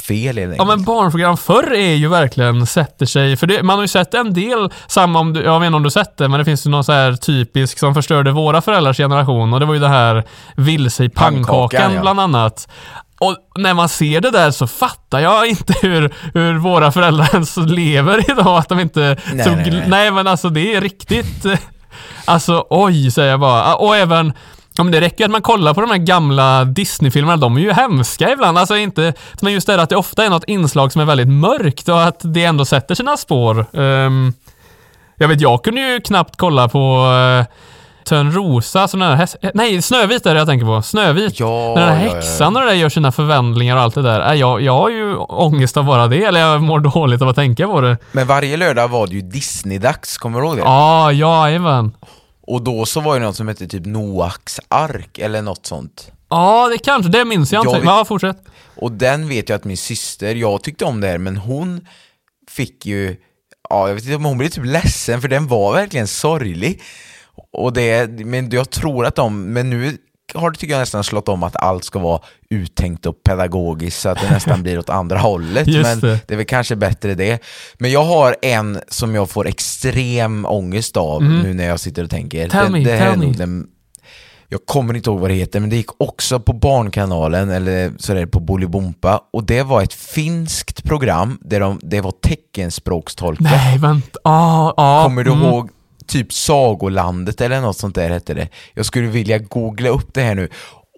Speaker 2: fel helt
Speaker 1: Ja men barnprogram förr är ju verkligen sätter sig, för det, man har ju sett en del, samma om du, jag vet inte om du sett det, men det finns ju någon så här typisk som förstörde våra föräldrars generation och det var ju det här vilse i pannkakan
Speaker 2: Pannkakan, ja.
Speaker 1: bland annat. Och när man ser det där så fattar jag inte hur, hur våra föräldrar ens lever idag, att de inte
Speaker 2: Nej,
Speaker 1: tog,
Speaker 2: nej, nej.
Speaker 1: nej men alltså det är riktigt, (laughs) alltså oj säger jag bara. Och även Ja, men det räcker att man kollar på de här gamla Disney-filmerna, de är ju hemska ibland. Alltså inte, men just det att det ofta är något inslag som är väldigt mörkt och att det ändå sätter sina spår. Ehm, jag vet, jag kunde ju knappt kolla på uh, Törnrosa, sån där häst, nej Snövit är det jag tänker på. Snövit.
Speaker 2: Ja,
Speaker 1: När den här
Speaker 2: ja,
Speaker 1: häxan och det där gör sina förvandlingar och allt det där. Äh, jag, jag har ju ångest av bara det, eller jag mår dåligt av att tänka på det.
Speaker 2: Men varje lördag var det ju Disney-dags, kommer du ihåg det?
Speaker 1: Ja, ja, jajamän.
Speaker 2: Och då så var det något som hette typ Noaks ark eller något sånt.
Speaker 1: Ja, det kanske, det minns jag inte.
Speaker 2: vet-
Speaker 1: Ja, fortsätt.
Speaker 2: Och den vet jag att min syster, jag tyckte om det här men hon fick ju, ja jag vet inte om hon blev typ ledsen för den var verkligen sorglig. Och det, men jag tror att de, men nu har det tycker jag nästan slått om att allt ska vara uttänkt och pedagogiskt så att det nästan blir åt andra hållet.
Speaker 1: Just
Speaker 2: men
Speaker 1: det.
Speaker 2: det. är väl kanske bättre det. Men jag har en som jag får extrem ångest av nu när jag sitter och tänker.
Speaker 1: Tell
Speaker 2: det,
Speaker 1: me,
Speaker 2: det här
Speaker 1: tell me.
Speaker 2: den jag kommer inte ihåg vad det heter, men det gick också på Barnkanalen, eller så är det på Bolibompa, och det var ett finskt program där de, det var teckenspråkstolkar.
Speaker 1: Nej, vänta. Ja, ja.
Speaker 2: Kommer du
Speaker 1: mm.
Speaker 2: ihåg typ Sagolandet eller något sånt där hette det? Jag skulle vilja googla upp det här nu.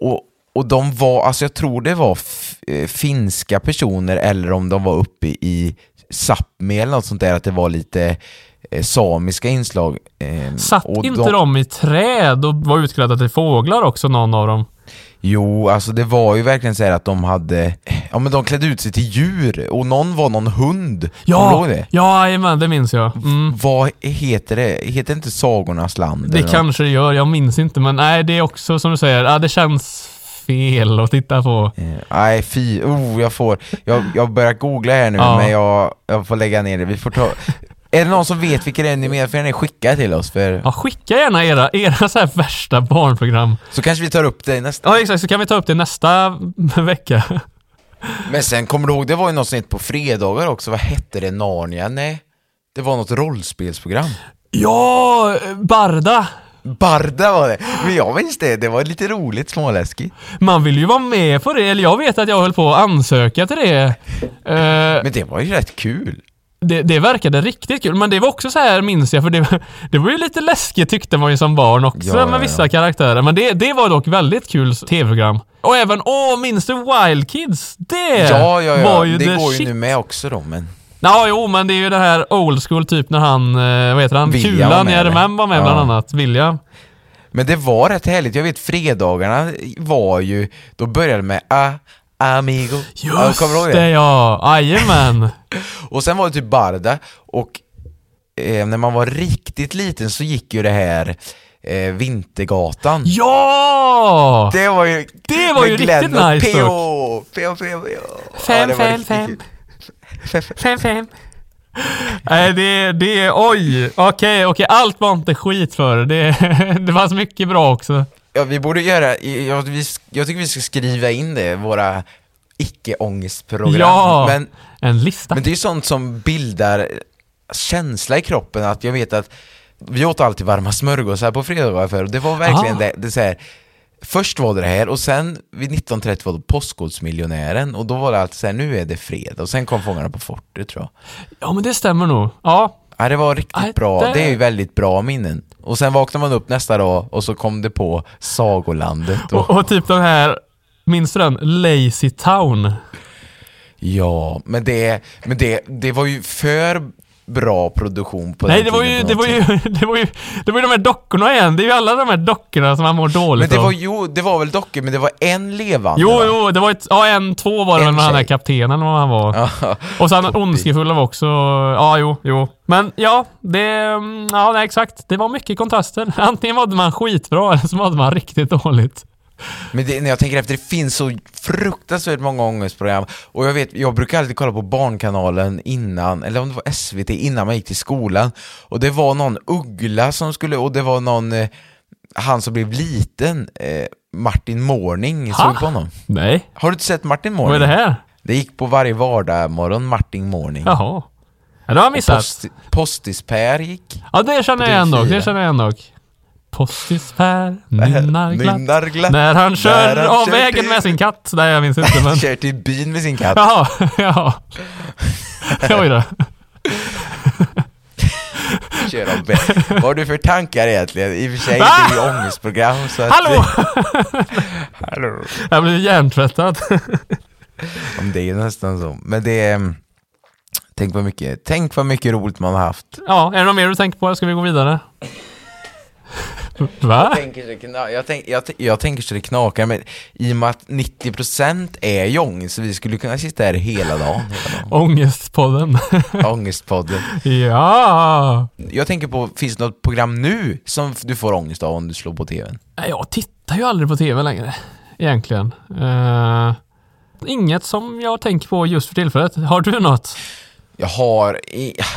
Speaker 2: Och, och de var, alltså jag tror det var eh, finska personer eller om de var uppe i Sápmi eller något sånt där, att det var lite eh, samiska inslag. Eh,
Speaker 1: Satt inte de... i träd och var utklädda till fåglar också, någon av dem?
Speaker 2: Jo, alltså det var ju verkligen så här att de hade, ja men de klädde ut sig till djur och någon var någon hund.
Speaker 1: Ja,
Speaker 2: det?
Speaker 1: ja jajamän, det minns jag. Mm.
Speaker 2: Vad heter det? Heter det inte Sagornas land?
Speaker 1: Det kanske det gör, jag minns inte men nej det är också som du säger, ja, det känns fel att titta på.
Speaker 2: Eh, Nej, fy. Oh, jag får... Jag, jag börjar googla här nu,
Speaker 1: Ja.
Speaker 2: men jag, jag får lägga ner det. Vi får ta... Är det någon som vet ni menar? Får ni skicka till oss? För...
Speaker 1: Ja, skicka gärna era, era så här värsta barnprogram.
Speaker 2: Så kanske vi tar upp det nästa...
Speaker 1: Ja, exakt. Så kan vi ta upp det nästa (laughs) vecka.
Speaker 2: Men sen, kommer du ihåg, det var ju något sånt på fredagar också. Vad hette det? Narnia? Nej. Det var något rollspelsprogram.
Speaker 1: Ja, Barda.
Speaker 2: Barda var det. Men jag minns det. Det var lite roligt, småläskigt.
Speaker 1: Man vill ju vara med på det, eller jag vet att jag höll på att ansöka till det. Eh,
Speaker 2: Men det var ju rätt kul.
Speaker 1: Det, det verkade riktigt kul, men det var också så här minns jag, för det, (laughs) det var ju lite läskigt tyckte man ju som barn också
Speaker 2: Ja, ja,
Speaker 1: med vissa
Speaker 2: ja.
Speaker 1: karaktärer. Men det, det var dock väldigt kul tv-program. Och även, åh, minns du Wild Kids? Det
Speaker 2: Ja, ja,
Speaker 1: var
Speaker 2: ja.
Speaker 1: ju
Speaker 2: Det
Speaker 1: the
Speaker 2: går ju
Speaker 1: shit.
Speaker 2: nu med också då, men...
Speaker 1: Ja, jo, men det är ju det här old school typ när han, eh, vad heter han?
Speaker 2: William var
Speaker 1: Kulan
Speaker 2: med,
Speaker 1: i RMM var med bland annat. William.
Speaker 2: Men det var rätt härligt. Jag vet fredagarna var ju... Då började det med A, Amigo. Ja,
Speaker 1: Just
Speaker 2: kommer du
Speaker 1: det ja, jajamän. (laughs)
Speaker 2: Och sen var det typ Barda och eh, när man var riktigt liten så gick ju det här eh, Vintergatan.
Speaker 1: ja!
Speaker 2: Det var ju...
Speaker 1: Det var ju
Speaker 2: Glenn
Speaker 1: riktigt nice
Speaker 2: P.O. P.O. P.O. P.O.
Speaker 1: Fem, fem, fem. Fem, fem. Nej, det, det, oj. Okej, okej, allt var inte skit för det. (laughs) Det fanns mycket bra också.
Speaker 2: Ja, vi borde göra... Jag, vi, jag tycker vi ska skriva in det, våra icke-ångestprogram.
Speaker 1: Ja.
Speaker 2: Men,
Speaker 1: En lista.
Speaker 2: men det är ju sånt som bildar känsla i kroppen, att jag vet att vi åt alltid varma smörgåsar på fredagar förr det var verkligen
Speaker 1: Ah.
Speaker 2: det, det så här, Först var det det här och sen vid 19.30 var det Postkodmiljonären och då var det alltid så här, nu är det fredag och sen kom Fångarna på fortet tror jag.
Speaker 1: Ja, men det stämmer nog. Ja.
Speaker 2: Ja, det var riktigt
Speaker 1: Nej,
Speaker 2: bra.
Speaker 1: det-
Speaker 2: Det är ju väldigt bra minnen. Och sen vaknade man upp nästa dag och så kom det på Sagolandet. Och,
Speaker 1: Och, och typ den här, minns du den? Lazy Town.
Speaker 2: ja, men, det, men det, det var ju för bra produktion på
Speaker 1: Nej,
Speaker 2: den
Speaker 1: det var, ju, det, var ju, (laughs) det, var ju, det var ju de här dockorna igen. Det är ju alla de här dockorna som man mår
Speaker 2: Men
Speaker 1: dåligt
Speaker 2: det var,
Speaker 1: av.
Speaker 2: jo, det var väl dockor, men det var en levande
Speaker 1: Jo,
Speaker 2: va?
Speaker 1: jo, det var ett, ja en, två var det väl med han där kaptenen vad han var. (laughs) Och sen ondskefulla var också, ja jo, jo. Men ja, det, mm, ja nej, exakt. Det var mycket kontraster. (laughs) Antingen mådde man skitbra eller så mådde man riktigt dåligt.
Speaker 2: Men det, när jag tänker efter, det finns så fruktansvärt många ångestprogram och jag vet, jag brukar alltid kolla på Barnkanalen innan, eller om det var SVT, innan man gick till skolan och det var någon uggla som skulle, och det var någon, eh, han som blev liten, eh, Martin Morning, såg du på honom?
Speaker 1: Nej,
Speaker 2: Har du inte sett Martin Morning?
Speaker 1: vad är det här?
Speaker 2: Det gick på varje vardag morgon Martin Morning.
Speaker 1: Jaha. Ja, det har jag missat.
Speaker 2: Post, Postis-Per gick.
Speaker 1: Ja, det känner jag igen dock. Det
Speaker 2: TV4.
Speaker 1: känner jag igen dock. Postis-Per nynnar glatt.
Speaker 2: Nynnar glatt.
Speaker 1: När han kör
Speaker 2: När han
Speaker 1: av
Speaker 2: kör
Speaker 1: vägen
Speaker 2: till-
Speaker 1: med sin katt. Nej, jag minns inte men... (laughs)
Speaker 2: Kör till byn med sin katt.
Speaker 1: Jaha, ja. (laughs) (laughs) Oj då.
Speaker 2: Kör av vägen. Vad har du för tankar egentligen? I och för sig, det är ju ångestprogram så att...
Speaker 1: Hallå!
Speaker 2: Hallå!
Speaker 1: Jag blir hjärntvättad.
Speaker 2: Om det är nästan så. Men det är... Tänk vad mycket, tänk vad mycket roligt man har haft.
Speaker 1: Ja, är det något mer du tänker på? Ska vi gå vidare? Va?
Speaker 2: Jag tänker, så det kna- jag, tänk, jag, jag tänker så det knakar, men i och med att 90% är ju ångest, så vi skulle kunna sitta här hela dagen. Hela dagen. (laughs)
Speaker 1: Ångestpodden. (laughs)
Speaker 2: Ångestpodden.
Speaker 1: ja!
Speaker 2: Jag tänker på, finns det något program nu som du får ångest av om du slår på tvn?
Speaker 1: Nej, Jag tittar ju aldrig på TV längre. Egentligen. Eh, inget som jag tänker på just för tillfället. Har du något?
Speaker 2: Jag har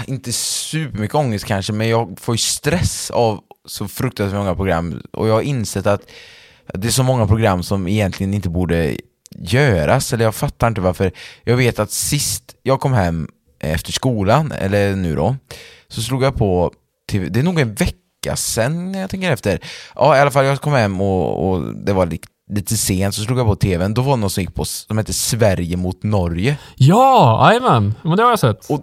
Speaker 2: inte supermycket ångest kanske, men jag får ju stress av så fruktansvärt många program och jag har insett att det är så många program som egentligen inte borde göras, eller jag fattar inte varför. Jag vet att sist jag kom hem efter skolan, eller nu då, så slog jag på TV, det är nog en vecka sen jag tänker efter. Ja, i alla fall jag kom hem och, och det var lite, lite sent, så slog jag på TVn, då var det någon som gick på, som hette Sverige mot Norge.
Speaker 1: Ja, jajamän. Men det har jag sett.
Speaker 2: Och,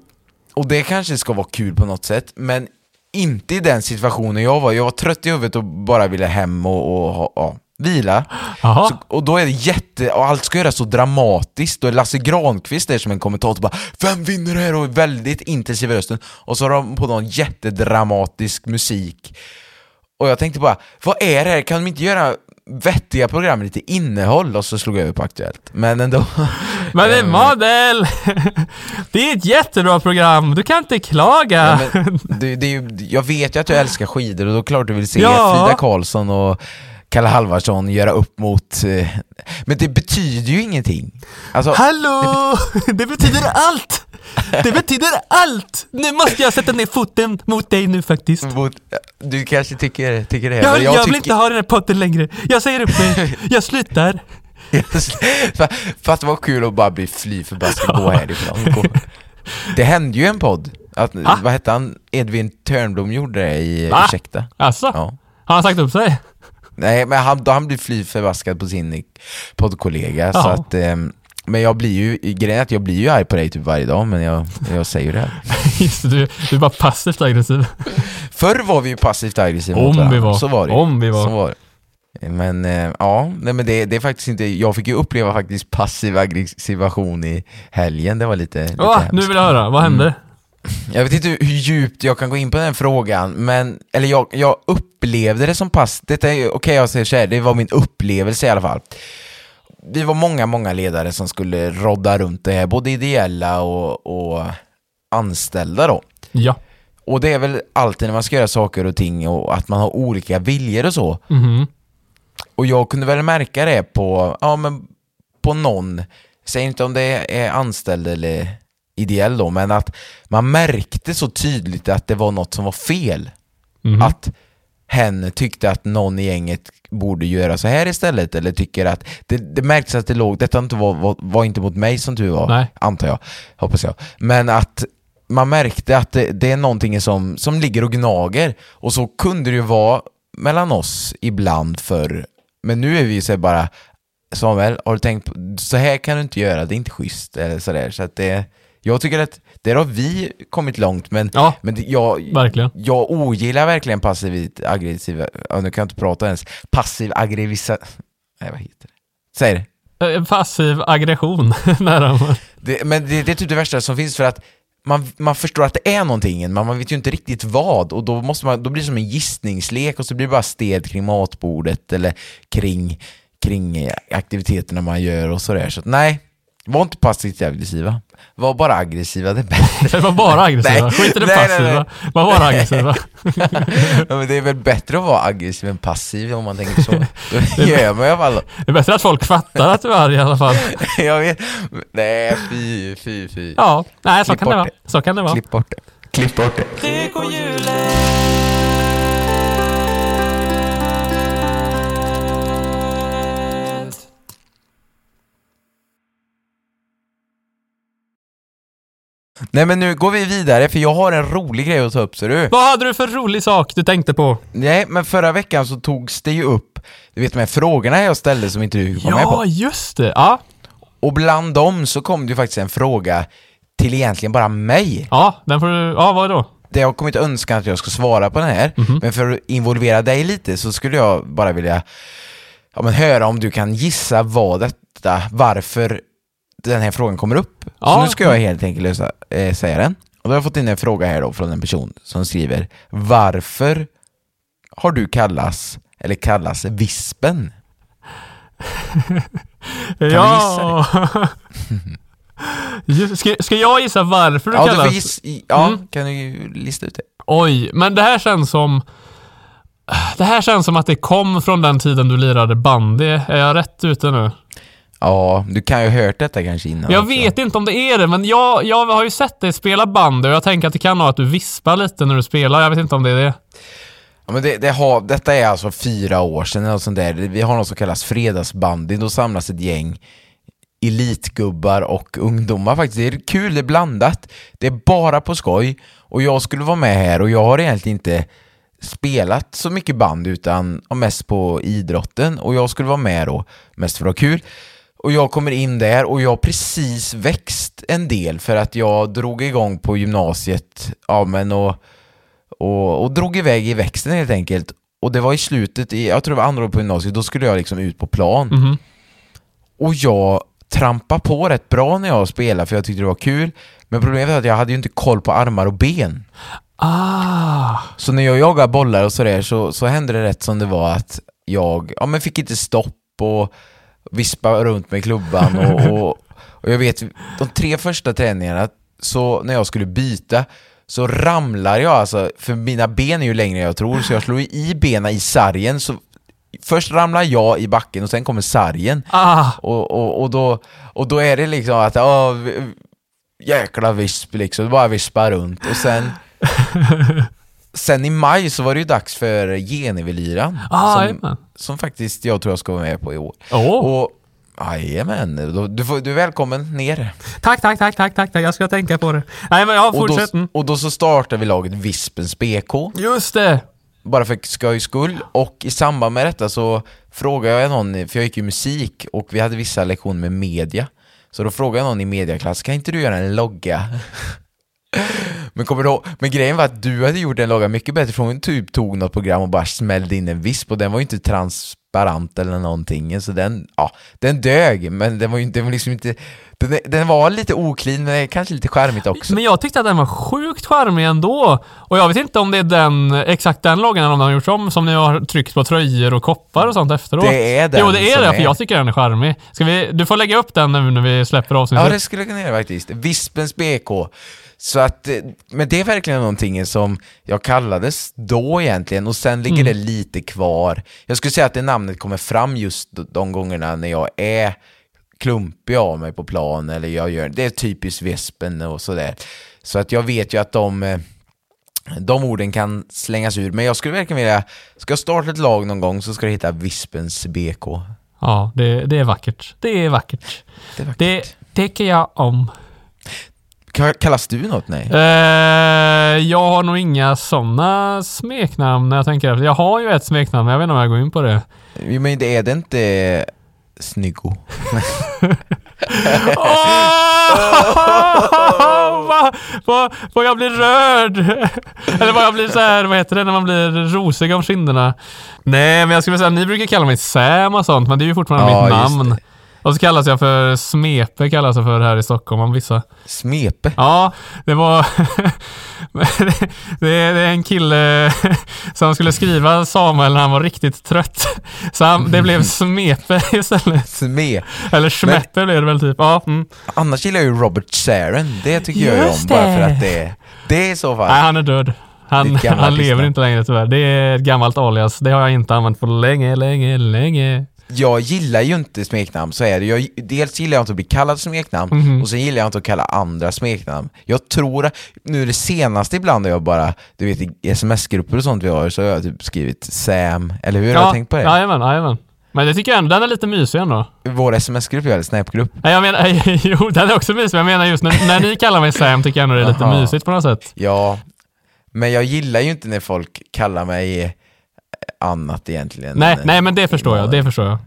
Speaker 2: och det kanske ska vara kul på något sätt, men inte i den situationen jag var. Jag var trött i huvudet och bara ville hem och, och ha- ja, vila. Så, och då är det jätte, och allt ska göras så dramatiskt. Då är Lasse Granqvist där som en kommentator bara Vem vinner det här? Och väldigt intensiv rösten. Och så har de på någon jättedramatisk musik. Och jag tänkte bara, vad är det här? Kan de inte göra vettiga program med lite innehåll? Och så slog jag över på Aktuellt. Men ändå. (laughs)
Speaker 1: Men det är
Speaker 2: Ehm,
Speaker 1: modell! (laughs) Det är ett jättebra program. Du kan inte klaga.
Speaker 2: Men (laughs) det, det är ju, jag vet ju att du älskar skidor och då är det klart du vill se
Speaker 1: Ja.
Speaker 2: Frida Karlsson och Kalle Halvarsson göra upp mot... Eh, men det betyder ju ingenting. Alltså,
Speaker 1: Hallå! Det betyder allt! Det betyder allt! Nu måste jag sätta ner foten mot dig nu faktiskt.
Speaker 2: mot, du kanske tycker, tycker det,
Speaker 1: Jag,
Speaker 2: men
Speaker 1: jag,
Speaker 2: jag,
Speaker 1: vill
Speaker 2: tycker...
Speaker 1: inte ha den här podden längre. Jag säger upp mig. Jag slutar.
Speaker 2: Fast det var kul att bara bli fly förbaskat gå härifrån. Gå. Det hände ju en podd. Att,
Speaker 1: Va?
Speaker 2: vad hette han? Edvin Törnblom gjorde det i
Speaker 1: Va?
Speaker 2: Ursäkta.
Speaker 1: Alltså,
Speaker 2: Ja.
Speaker 1: har han sagt upp sig?
Speaker 2: Nej, men han, då han blir fly förbaskad på sin poddkollega. Så
Speaker 1: Ja.
Speaker 2: att, ehm, men jag blir ju, grejen är att jag blir ju arg på dig typ varje dag, men jag, jag säger det. (laughs)
Speaker 1: Just det, du, du är bara passivt aggressiv. (laughs)
Speaker 2: Förr var vi ju passivt aggressiva
Speaker 1: Om
Speaker 2: mot
Speaker 1: vi var.
Speaker 2: Så var det.
Speaker 1: Om vi var.
Speaker 2: Så var det. Men eh, ja, nej, men det, det är faktiskt inte, jag fick ju uppleva faktiskt passiv aggressivation i helgen, det var lite, lite
Speaker 1: Åh,
Speaker 2: hemskt.
Speaker 1: nu vill jag höra. Vad hände?
Speaker 2: Jag vet inte hur djupt jag kan gå in på den frågan, men, eller jag, jag upplevde det som pass, detta är okej jag säger så här, det var min upplevelse i alla fall. Vi var många, många ledare som skulle rodda runt det här, både ideella och, och anställda då.
Speaker 1: Ja.
Speaker 2: Och det är väl alltid när man ska göra saker och ting och att man har olika viljor och så.
Speaker 1: Mhm.
Speaker 2: Och jag kunde väl märka det på, ja men på någon, säg inte om det är anställd eller ideell då, men att man märkte så tydligt att det var något som var fel.
Speaker 1: Mhm.
Speaker 2: Att hen tyckte att någon i gänget borde göra så här istället, eller tycker att, det, det märktes att det låg, detta inte var, var, var inte mot mig som tur var,
Speaker 1: Nej.
Speaker 2: antar jag, hoppas jag, men att man märkte att det, det är någonting som, som ligger och gnager, och så kunde det ju vara mellan oss ibland för men nu är vi ju så bara Samuel, har du tänkt på, så här kan du inte göra, det är inte schysst eller sådär, så att det jag tycker att där har vi kommit långt, men,
Speaker 1: Ja,
Speaker 2: men jag,
Speaker 1: verkligen.
Speaker 2: jag ogillar verkligen passivt aggressiva, ja, nu kan jag inte prata ens, passiv aggressiva, nej vad heter det? Säg det.
Speaker 1: Eh, Passiv aggression. (laughs) Nära.
Speaker 2: det men det, det är typ det värsta som finns för att man, man förstår att det är någonting, men man vet ju inte riktigt vad och då, måste man, då blir det som en gissningslek och så blir det bara sted kring matbordet eller kring, kring aktiviteterna man gör och sådär. Så att, nej, var inte passivt aggressiva. Var bara aggressiva, det är bättre. (laughs)
Speaker 1: Var bara (laughs) aggressiva. Skit i det
Speaker 2: Nej,
Speaker 1: passiva.
Speaker 2: nej.
Speaker 1: Var bara aggressiva. (laughs)
Speaker 2: Ja, men det är väl bättre att vara aggressiv än passiv om man tänker så. Då gör man i alla fall.
Speaker 1: Det är bättre att folk fattar att du är arg i alla fall.
Speaker 2: Jag vet. Nej, fy, fy, fy.
Speaker 1: Ja, nej så
Speaker 2: Klipp
Speaker 1: kan det vara. Så kan det vara.
Speaker 2: Klipp bort det. Klipp bort det. Nej men nu går vi vidare för jag har en rolig grej att ta upp ser du.
Speaker 1: Vad hade du för rolig sak du tänkte på?
Speaker 2: Nej men förra veckan så togs det ju upp, du vet de här frågorna jag ställde som inte du var med på.
Speaker 1: Ja, just det. Ja,
Speaker 2: Och bland dem så kom det ju faktiskt en fråga till egentligen bara mig.
Speaker 1: ja den får du... Ja, vad då?
Speaker 2: Det har kommit önskan att jag ska svara på den här,
Speaker 1: Mhm.
Speaker 2: men för att involvera dig lite så skulle jag bara vilja ja, men höra om du kan gissa vad detta, varför den här frågan kommer upp. Så
Speaker 1: Ja.
Speaker 2: nu ska jag helt enkelt lösa, eh, säga den. Och då har jag fått in en fråga här då från en person som skriver Varför har du kallas, eller kallas Vispen? (laughs)
Speaker 1: ja. (laughs) Just, ska, ska jag gissa varför du
Speaker 2: Ja, du
Speaker 1: kallas...
Speaker 2: får giss, ja
Speaker 1: Mm.
Speaker 2: kan du lista ut det?
Speaker 1: Oj, men det här känns som... Det här känns som att det kom från den tiden du lirade bandy. Är jag rätt ute nu?
Speaker 2: Ja, du kan ju ha hört detta kanske innan
Speaker 1: Jag
Speaker 2: också.
Speaker 1: vet inte om det är det, men jag, jag har ju sett dig spela bandy och jag tänker att det kan vara att du vispar lite när du spelar. Jag vet inte om det är det.
Speaker 2: Ja, men det, det har, detta är alltså fyra år sedan eller sånt där. Vi har något som kallas fredagsbandy. Då samlas ett gäng elitgubbar och ungdomar faktiskt. Det är kul, det är blandat. Det är bara på skoj. Och jag skulle vara med här och jag har egentligen inte spelat så mycket band utan mest på idrotten och jag skulle vara med då, mest för att ha kul. Och jag kommer in där och jag har precis växt en del för att jag drog igång på gymnasiet, ja men och, och, och drog iväg i växten helt enkelt. Och det var i slutet, i, jag tror det var andra året på gymnasiet, då skulle jag liksom ut på plan.
Speaker 1: Mhm.
Speaker 2: Och jag trampade på rätt bra när jag spelade för jag tyckte det var kul. Men problemet är att jag hade ju inte koll på armar och ben.
Speaker 1: Ah.
Speaker 2: Så när jag jagade bollar och sådär så, så hände det rätt som det var att jag ja, men fick inte stopp och vispa runt med klubban och, (laughs) och, och jag vet, de tre första träningarna, så när jag skulle byta så ramlar jag alltså, för mina ben är ju längre än jag tror, så jag slår i benen i sargen så först ramlar jag i backen och sen kommer sargen.
Speaker 1: Ah,
Speaker 2: Och, och, och, då, och då är det liksom att, v- jäkla visp liksom, bara vispar runt. Och sen, (laughs) sen i maj så var det ju dags för Genevelyran,
Speaker 1: ah,
Speaker 2: som, som faktiskt jag tror jag ska vara med på i år. Och Jajamän, du, får- du är välkommen ner.
Speaker 1: Tack, tack, tack, tack, tack. Jag ska tänka på det. Nej, men ja,
Speaker 2: Och då,
Speaker 1: fortsätt. Mm.
Speaker 2: och då så startar vi laget Vispens BK,
Speaker 1: Just det!
Speaker 2: bara för skojs skull. Och i samband med detta så frågade jag någon, för jag gick ju musik och vi hade vissa lektioner med media. Så då frågade jag någon i mediaklass, kan inte du göra en logga? (laughs) Men kommer du ihåg? Men grejen var att du hade gjort en loggan mycket bättre för hon typ tog något program och bara smällde in en visp och den var ju inte transparent eller någonting så den, ja, den dög men den var ju den var liksom inte den, den var lite oklin men kanske lite charmigt också.
Speaker 1: Men jag tyckte att den var sjukt charmig ändå. Och jag vet inte om det är den, exakt den loggan eller om den har gjorts om, som ni har tryckt på tröjor och koppar och sånt efteråt.
Speaker 2: Det är den
Speaker 1: Jo, det är det,
Speaker 2: är.
Speaker 1: för jag tycker den är charmig. Ska vi, du får lägga upp den nu när vi släpper
Speaker 2: Ja,
Speaker 1: avsnittet.
Speaker 2: det skulle jag kunna göra faktiskt. Vispens BK. Så att, eh, men det är verkligen någonting som jag kallades då egentligen och sen ligger det lite kvar. Jag skulle säga att det namnet kommer fram just de gångerna när jag är klumpig av mig på plan eller jag gör, det är typiskt Vespen och sådär. Så att jag vet ju att de eh, de orden kan slängas ur, men jag skulle verkligen vilja, ska jag starta ett lag någon gång så ska det heta Vispens BK.
Speaker 1: Ja, det, det är vackert. Det är vackert.
Speaker 2: Det är vackert.
Speaker 1: Det tycker jag om.
Speaker 2: Ka- Kallas du något? Nej.
Speaker 1: Eh, jag har nog inga sådana smeknamn när jag tänker efter. Jag har ju ett smeknamn, men jag vet inte om jag går in på det.
Speaker 2: Men det är det inte Snyggo? (laughs)
Speaker 1: Åh! Vad- vad- Vad jag blir rörd! (laughs) Eller vad jag blir så här, vad heter det när man blir rosig om kinderna? Nej, men jag skulle säga, ni brukar kalla mig Sam och sånt, men det är ju fortfarande
Speaker 2: Ja,
Speaker 1: mitt namn.
Speaker 2: det.
Speaker 1: Och så kallas jag för Smepe, kallas jag för här i Stockholm om vissa.
Speaker 2: Smepe?
Speaker 1: Ja, det var... (laughs) det, är, det är en kille (laughs) som skulle skriva Samuel när han var riktigt trött. Så han, det blev (laughs) Smepe istället.
Speaker 2: Sme.
Speaker 1: Eller Schmeppe blev det väl typ. Ja, mm.
Speaker 2: Annars gillar jag ju Robert Sharon, det tycker jag ju om
Speaker 1: Just
Speaker 2: bara för att det är, det är i så fall.
Speaker 1: Nej, han är död. Han, han lever inte längre tyvärr. Det är ett gammalt alias. Det har jag inte använt på länge, länge, länge.
Speaker 2: Jag gillar ju inte smeknamn, så är det. Jag, dels gillar jag inte att bli kallad smeknamn,
Speaker 1: Mhm.
Speaker 2: och sen gillar jag inte att kalla andra smeknamn. Jag tror, nu det senaste ibland har jag bara, du vet i sms-grupper och sånt vi har, så har jag typ skrivit Sam, eller hur? Har jag tänkt på det?
Speaker 1: Jajamän, jajamän. Men det tycker jag ändå, den är lite mysig ändå.
Speaker 2: Vår sms-grupp, eller Snap-grupp.
Speaker 1: Nej, jag menar, (laughs) jo den är också mysig, men jag menar just när, när ni kallar mig Sam tycker jag ändå det är lite
Speaker 2: Jaha.
Speaker 1: mysigt på något sätt.
Speaker 2: Ja, men jag gillar ju inte när folk kallar mig annat egentligen.
Speaker 1: Nej, nej men det förstår jag, det förstår jag.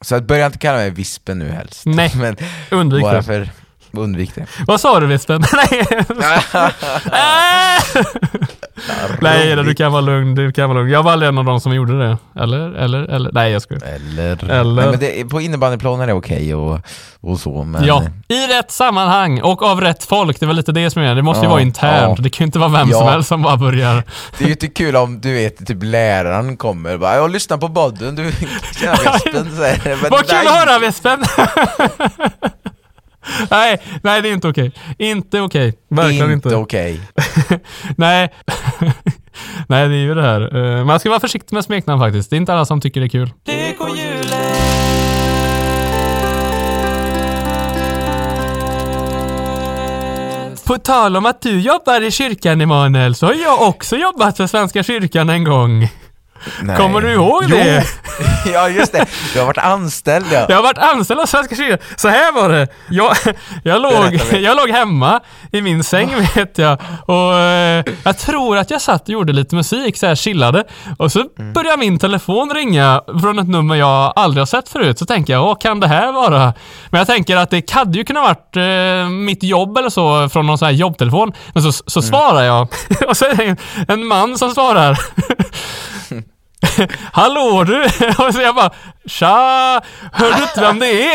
Speaker 2: Så att börja inte kalla mig Vispen nu helst.
Speaker 1: Nej, (laughs)
Speaker 2: men
Speaker 1: undvik
Speaker 2: bara
Speaker 1: det.
Speaker 2: för undvik det.
Speaker 1: Vad sa du Vispen? (laughs) Nej! (laughs) Nej, du kan vara lugn, du kan vara lugn. Jag var aldrig en av de som gjorde det. Eller? Eller? Eller? Nej, jag skojar.
Speaker 2: Eller,
Speaker 1: Eller-
Speaker 2: Nej, men det, på innebandyplan är det okej och, och så, men...
Speaker 1: Ja, i rätt sammanhang och av rätt folk. Det väl lite det som är det. måste ju
Speaker 2: Ja,
Speaker 1: vara internt.
Speaker 2: ja.
Speaker 1: Det kan ju inte vara vem som
Speaker 2: Ja.
Speaker 1: helst som bara börjar.
Speaker 2: Det är ju inte kul om du vet, typ läraren kommer och bara “Jag lyssnar på podden, du tjena (laughs) Vispen” men
Speaker 1: Vad kul att höra Vespen! Nej, nej det är inte okej. Inte okej. Verkligen inte.
Speaker 2: Inte okej. (laughs)
Speaker 1: nej. (laughs) nej, det är ju det här. Eh, Man ska vara försiktig med smeknamn faktiskt. Det är inte alla som tycker det är kul. På tal om att du jobbar i kyrkan Emanuel, så har jag också jobbat för Svenska kyrkan en gång.
Speaker 2: Nej.
Speaker 1: Kommer du ihåg
Speaker 2: jo.
Speaker 1: det? (laughs)
Speaker 2: ja, just det. Du har varit anställd ja.
Speaker 1: Jag har varit anställd av Svenska kyrkan. Så här var det. Jag, jag, låg, jag låg hemma i min säng vet jag. Och eh, jag tror att jag satt och gjorde lite musik, så här chillade. Och så
Speaker 2: Mm.
Speaker 1: började min telefon ringa från ett nummer jag aldrig har sett förut. Så tänker jag, vad kan det här vara? Men jag tänker att det hade ju kunnat varit eh, mitt jobb eller så från någon sån här jobbtelefon. Men så, så
Speaker 2: Mm.
Speaker 1: svarar jag. (laughs) och så är det en man som svarar. (laughs) (laughs) Hallå du! (laughs) Och så jag bara Tja! Hör du inte vem det är?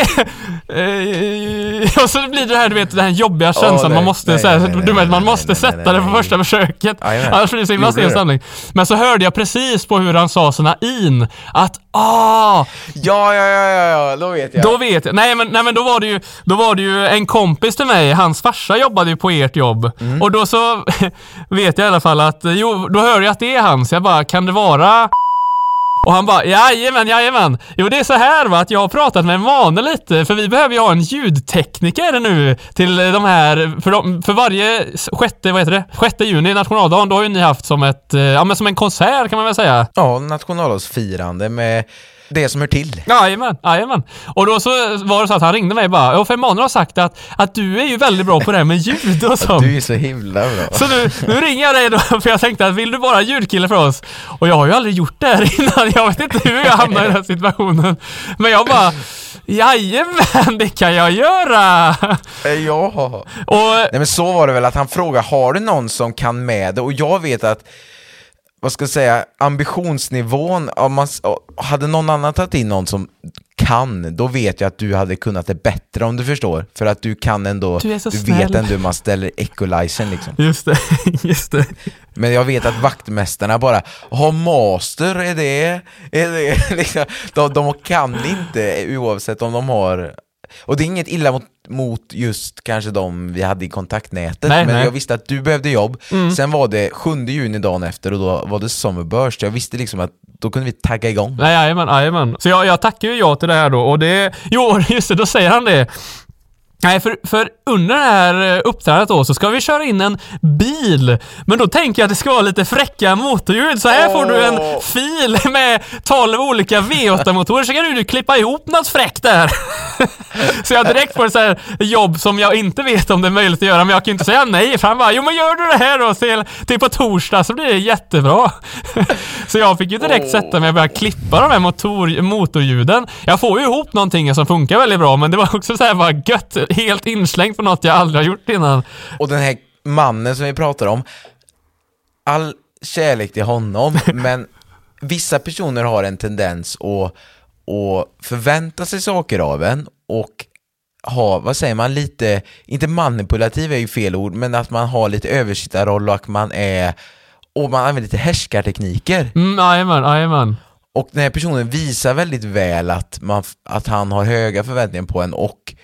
Speaker 1: Eh, och så blir det här du vet den här jobbiga känslan
Speaker 2: nej,
Speaker 1: man måste
Speaker 2: nej,
Speaker 1: så här,
Speaker 2: nej,
Speaker 1: du vet, man måste sätta det på första försöket. Annars blir det så himla stel stämning. Men så hörde jag precis på hur han sa såna in att ah,
Speaker 2: Ja, ja, ja, ja, ja, då vet jag.
Speaker 1: då vet jag. Nej men, nej men då var det ju, då var det ju en kompis till mig, hans farsa jobbade ju på ert jobb.
Speaker 2: Mm.
Speaker 1: Och då så (laughs) vet jag i alla fall att, jo, då hör jag att det är han, så jag bara, kan det vara och han bara, jajamän, jajamän. Jo, det är så här va, att jag har pratat med Emanuel lite, för vi behöver ju ha en ljudtekniker nu till de här, för, de, för varje sjätte, vad heter det, sjätte juni, nationaldagen, då har ju ni haft som ett, eh, ja men som en konsert kan man väl säga.
Speaker 2: Ja, nationaldagsfirande med det som hör till.
Speaker 1: Jajamän, jajamän. Och då så var det så att han ringde mig bara, ja för Emanuel har sagt att, att du är ju väldigt bra på det här med ljud och (laughs) sånt.
Speaker 2: Du är så himla bra.
Speaker 1: Så nu, nu ringer jag dig då, (laughs) för jag tänkte att vill du vara ljudkille för oss? Och jag har ju aldrig gjort det här (laughs) innan, jag vet inte hur jag hamnade i den här situationen. Men jag bara, jajamän, det kan jag göra!
Speaker 2: Ja.
Speaker 1: Och
Speaker 2: Nej men så var det väl att han frågade, har du någon som kan med det? Och jag vet att vad ska jag säga, ambitionsnivån, om man, hade någon annan tagit in någon som kan, då vet jag att du hade kunnat det bättre om du förstår. För att du kan ändå,
Speaker 1: Du är så
Speaker 2: vet ändå hur man ställer equalizern liksom.
Speaker 1: just det, (laughs) just det.
Speaker 2: Men jag vet att vaktmästarna bara, har master, är det, är det (laughs) liksom, de, de kan inte oavsett om de har och det är inget illa mot, mot just kanske de vi hade i kontaktnätet,
Speaker 1: Nej,
Speaker 2: men
Speaker 1: nej.
Speaker 2: jag visste att du behövde jobb. Sen var det 7 juni dagen efter och då var det Summerburst, jag visste liksom att då kunde vi tagga igång.
Speaker 1: Jajamän, jajamän. Så jag, jag tackar ju ja till det här då och det, jo (laughs) just det, då säger han det. Nej, för, för under det här eh, uppträdandet då så ska vi köra in en bil. Men då tänker jag att det ska vara lite fräcka motorljud. Så här får du en fil med 12 olika V8-motorer så kan du klippa ihop något fräckt där. (laughs) så jag direkt får ett så här jobb som jag inte vet om det är möjligt att göra, men jag kan ju inte säga nej. För han bara, jo men gör du det här då till, till på torsdag så blir det jättebra. (laughs) så jag fick ju direkt sätta mig och börja klippa de här motor, motorljuden. Jag får ju ihop någonting som funkar väldigt bra, men det var också så här bara gött, helt inslängt på något jag aldrig har gjort innan.
Speaker 2: Och den här mannen som vi pratar om, all kärlek till honom, (laughs) men vissa personer har en tendens att, att förvänta sig saker av en och ha, vad säger man, lite, inte manipulativ är ju fel ord, men att man har lite översittarroll och att man är, och man använder lite härskartekniker.
Speaker 1: Mm, jajamän, jajamän.
Speaker 2: Och den här personen visar väldigt väl att, man, att han har höga förväntningar på en och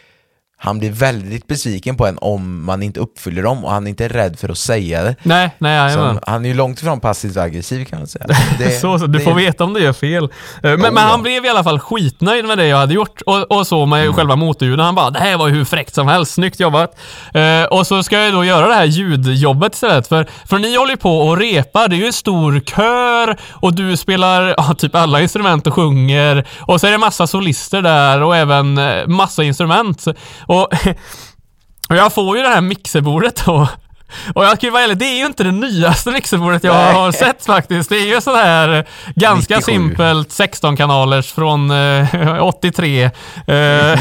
Speaker 2: han blir väldigt besviken på en om man inte uppfyller dem och han är inte rädd för att säga det.
Speaker 1: Nej, nej.
Speaker 2: Så han är ju långt ifrån passivt aggressiv kan man säga. (laughs) Det-
Speaker 1: så, så, du
Speaker 2: det-
Speaker 1: får veta om du gör fel. Eh, Men, men
Speaker 2: ja.
Speaker 1: han blev i alla fall skitnöjd med det jag hade gjort och, och så med
Speaker 2: Mm.
Speaker 1: själva motorljuden. Han bara, det här var ju hur fräckt som helst, snyggt jobbat. Eh, och så ska jag då göra det här ljudjobbet istället. För, för ni håller ju på och repar, det är ju en stor kör och du spelar (laughs) ja, typ alla instrument och sjunger. Och så är det massa solister där och även eh, massa instrument. Och, (laughs) och jag får ju det här mixerbordet då. Och jag ska ju vara ärlig, det är ju inte det nyaste mixerbordet jag har sett faktiskt. Det är ju sån här ganska
Speaker 2: 97.
Speaker 1: simpelt 16-kanalers från eh, (laughs) 83. Eh, (laughs)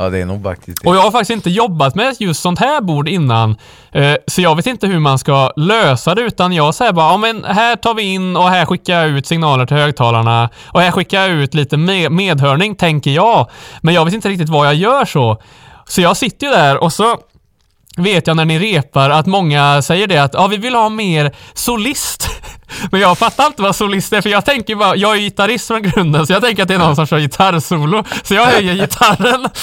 Speaker 2: Ja, det är nog faktiskt det.
Speaker 1: och jag har faktiskt inte jobbat med just sånt här bord innan. Eh, så jag vet inte hur man ska lösa det utan jag säger bara, ja men här tar vi in och här skickar jag ut signaler till högtalarna och här skickar jag ut lite med medhörning, tänker jag. Men jag vet inte riktigt vad jag gör så. Så jag sitter ju där och så vet jag när ni repar att många säger det att ja, vi vill ha mer solist. (laughs) Men jag fattar inte vad solist är för jag tänker bara, jag är gitarrist från grunden så jag tänker att det är någon som kör gitarrsolo. Så jag höjer gitarren. (laughs)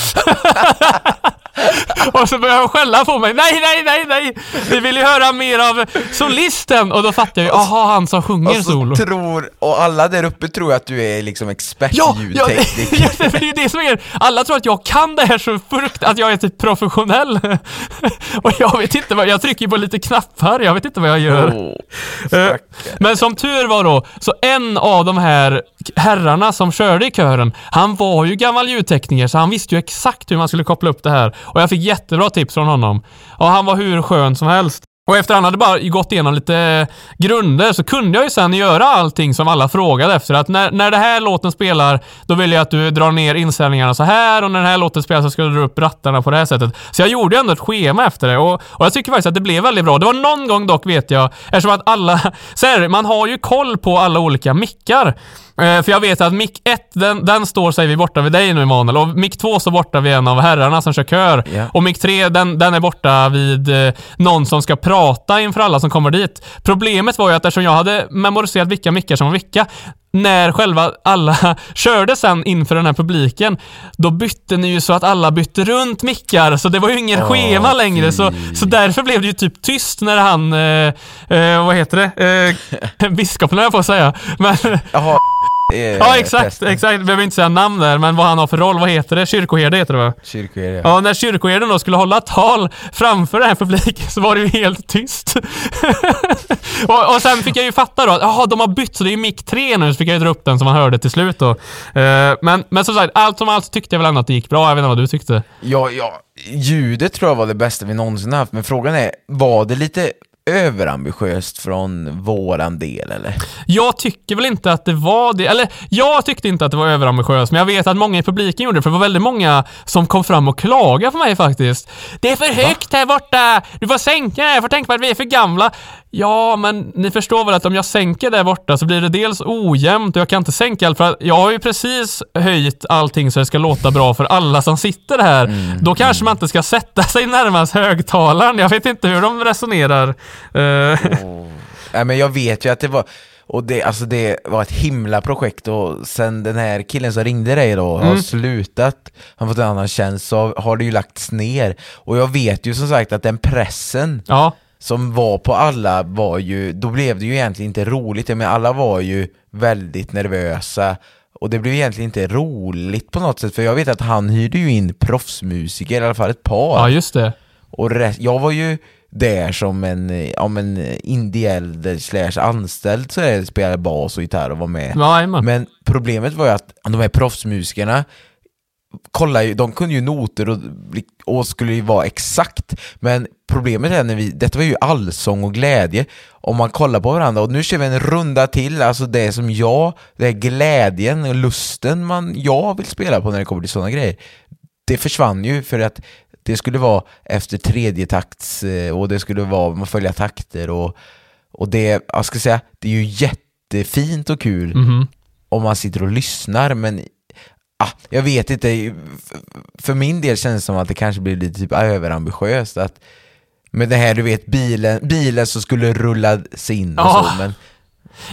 Speaker 1: Och så börjar de skälla på mig. Nej, nej, nej, nej! Vi vill ju höra mer av solisten! Och då fattar jag ju, jaha, han som sjunger
Speaker 2: Och så
Speaker 1: solo.
Speaker 2: tror, och alla där uppe tror att du är liksom expert
Speaker 1: Ja, ja,
Speaker 2: ljudtekniker.
Speaker 1: ja, för (laughs) det är ju det som är Alla tror att jag kan det här så frukt att jag är typ professionell. (laughs) Och jag vet inte vad, jag trycker på lite knappar, jag vet inte vad jag gör.
Speaker 2: Stackarn.
Speaker 1: Men som tur var då, så en av de här herrarna som körde i kören, han var ju gammal ljudtekniker så han visste ju exakt hur man skulle koppla upp det här. Och jag fick jättebra tips från honom. Och han var hur skön som helst. Och efter han hade bara gått igenom lite grunder så kunde jag ju sen göra allting som alla frågade efter. Att när, när det här låten spelar, då vill jag att du drar ner inställningarna så här och när den här låten spelar så ska du dra upp rattarna på det här sättet. Så jag gjorde ändå ett schema efter det och, och jag tycker faktiskt att det blev väldigt bra. Det var någon gång dock vet jag, eftersom att alla, så är det, man har ju koll på alla olika mickar. Eh, för jag vet att mick 1, den, den står säger vi borta vid dig nu Emanuel och mick 2 står borta vid en av herrarna som kör kör.
Speaker 2: Ja.
Speaker 1: Och mick 3, den, den är borta vid eh, någon som ska prata inför alla som kommer dit. Problemet var ju att eftersom jag hade memoriserat vilka mickar som var vilka, när själva alla (laughs) körde sen inför den här publiken, då bytte ni ju så att alla bytte runt mickar, så det var ju ingen
Speaker 2: Åh,
Speaker 1: schema längre. Så, så därför blev det ju typ tyst när han, eh, eh, vad heter det, eh, (laughs) biskopen jag på att säga. Men, Ja exakt,
Speaker 2: prästen.
Speaker 1: exakt. Vi behöver inte säga namn där, men vad han har för roll. Vad heter det? Kyrkoherde heter det va?
Speaker 2: Kyrkoherde.
Speaker 1: Ja, när kyrkoherden då skulle hålla tal framför den här publiken så var det ju helt tyst. (laughs) och, och sen fick jag ju fatta då att jaha, de har bytt så det är mick 3 nu, så fick jag ju dra upp den som man hörde till slut då. Eh, men, men som sagt, allt som allt tyckte jag väl ändå att det gick bra. Jag vet inte vad du tyckte.
Speaker 2: Ja, ja, ljudet tror jag var det bästa vi någonsin haft, men frågan är, var det lite överambitiöst från våran del eller?
Speaker 1: Jag tycker väl inte att det var det, eller jag tyckte inte att det var överambitiöst, men jag vet att många i publiken gjorde det, för det var väldigt många som kom fram och klagade på mig faktiskt. Det är för högt här borta! Du får sänka det, jag får tänka på att vi är för gamla. Ja, men ni förstår väl att om jag sänker där borta så blir det dels ojämnt och jag kan inte sänka allt för att jag har ju precis höjt allting så det ska låta bra för alla som sitter här. Då kanske man inte ska sätta sig närmast högtalaren. Jag vet inte hur de resonerar. Eh,
Speaker 2: Nej men jag vet ju att det var, och det, alltså det var ett himla projekt och sen den här killen som ringde dig då har slutat, han har fått en annan tjänst, så har det ju lagts ner. Och jag vet ju som sagt att den pressen
Speaker 1: ja.
Speaker 2: Som var på alla var ju, då blev det ju egentligen inte roligt, men alla var ju väldigt nervösa och det blev egentligen inte roligt på något sätt, för jag vet att han hyrde ju in proffsmusiker, i alla fall ett par.
Speaker 1: ja, just det.
Speaker 2: Och rest, jag var ju där som en, eh, om en indiell slash anställd så är det, spelade bas och gitarr och var med.
Speaker 1: Jajamän.
Speaker 2: Men problemet var ju att de här proffsmusikerna kolla de kunde ju noter och, och skulle ju vara exakt. Men problemet är när vi, detta var ju allsång och glädje. Om man kollar på varandra och nu kör vi en runda till, alltså det som jag, det är glädjen och lusten man, jag vill spela på när det kommer till sådana grejer. Det försvann ju för att det skulle vara efter tredje takts eh, och det skulle vara, man följa takter och, och det, jag ska säga, det är ju jättefint och kul
Speaker 1: Mhm.
Speaker 2: om man sitter och lyssnar men ah, jag vet inte, för min del känns det som att det kanske blir lite typ överambitiöst att med det här du vet bilen, bilen som skulle rulla sig in och
Speaker 1: Ja.
Speaker 2: så men,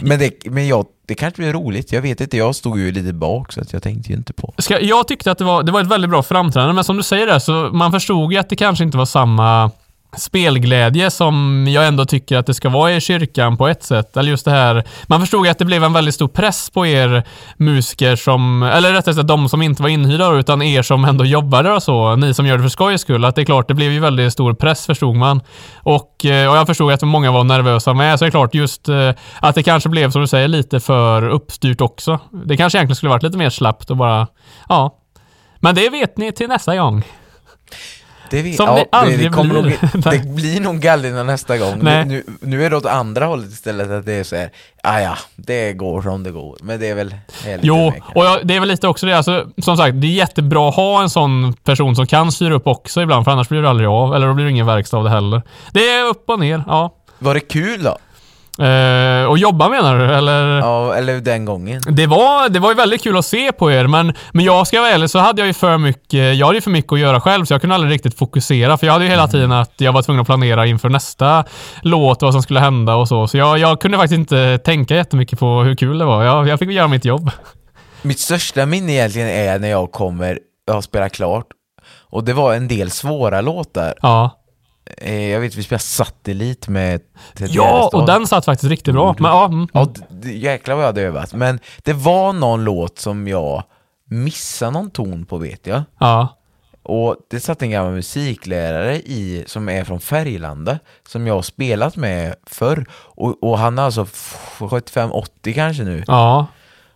Speaker 2: men, det, men jag, det kanske blir roligt, jag vet inte, jag stod ju lite bak så att jag tänkte ju inte på.
Speaker 1: Ska, jag tyckte att det var, det var ett väldigt bra framträdande, men som du säger där, så man förstod ju att det kanske inte var samma spelglädje som jag ändå tycker att det ska vara i kyrkan på ett sätt. Eller just det här, man förstod ju att det blev en väldigt stor press på er musiker som, eller rättare sagt de som inte var inhyrda utan er som ändå jobbade och så, ni som gör det för skojs skull, att det är klart, det blev ju väldigt stor press förstod man. Och, eh, och jag förstod att många var nervösa med, så det är klart just eh, att det kanske blev, som du säger, lite för uppstyrt också. Det kanske egentligen skulle varit lite mer slappt och bara, ja, men det vet ni till nästa gång
Speaker 2: det vet,
Speaker 1: Som det aldrig
Speaker 2: kommer
Speaker 1: blir. (laughs)
Speaker 2: Nog, det blir nog Gallina nästa gång. Nu, nu, nu är det åt andra hållet istället, att det är så här, ah, ja, det går som det går. Men det är väl
Speaker 1: Jo,
Speaker 2: med,
Speaker 1: och jag, det är väl lite också det. Alltså, som sagt, det är jättebra att ha en sån person som kan styra upp också ibland, för annars blir det aldrig av. Eller då blir det ingen verkstad av det heller. Det är upp och ner, ja.
Speaker 2: Var det kul då?
Speaker 1: Eh, och jobba menar du, eller?
Speaker 2: Ja, eller den gången?
Speaker 1: Det var, det var ju väldigt kul att se på er, men, men jag ska vara ärlig så hade jag ju för mycket, jag hade ju för mycket att göra själv, så jag kunde aldrig riktigt fokusera, för jag hade ju hela tiden att jag var tvungen att planera inför nästa låt, vad som skulle hända och så. Så jag, jag kunde faktiskt inte tänka jättemycket på hur kul det var. Jag, jag fick göra mitt jobb.
Speaker 2: Mitt största minne egentligen är när jag kommer, jag har spelat klart, och det var en del svåra låtar.
Speaker 1: Ja.
Speaker 2: Eh, jag vet, vi spelade Satellit med Ted
Speaker 1: Ja, och den satt faktiskt riktigt bra. Men ja, mm.
Speaker 2: Ja, jäklar vad jag hade övat. Men det var någon låt som jag missade någon ton på vet jag.
Speaker 1: ja.
Speaker 2: Och det satt en gammal musiklärare i, som är från Färgelanda, som jag har spelat med förr. Och, och han är alltså f- 75-80 kanske nu.
Speaker 1: Ja.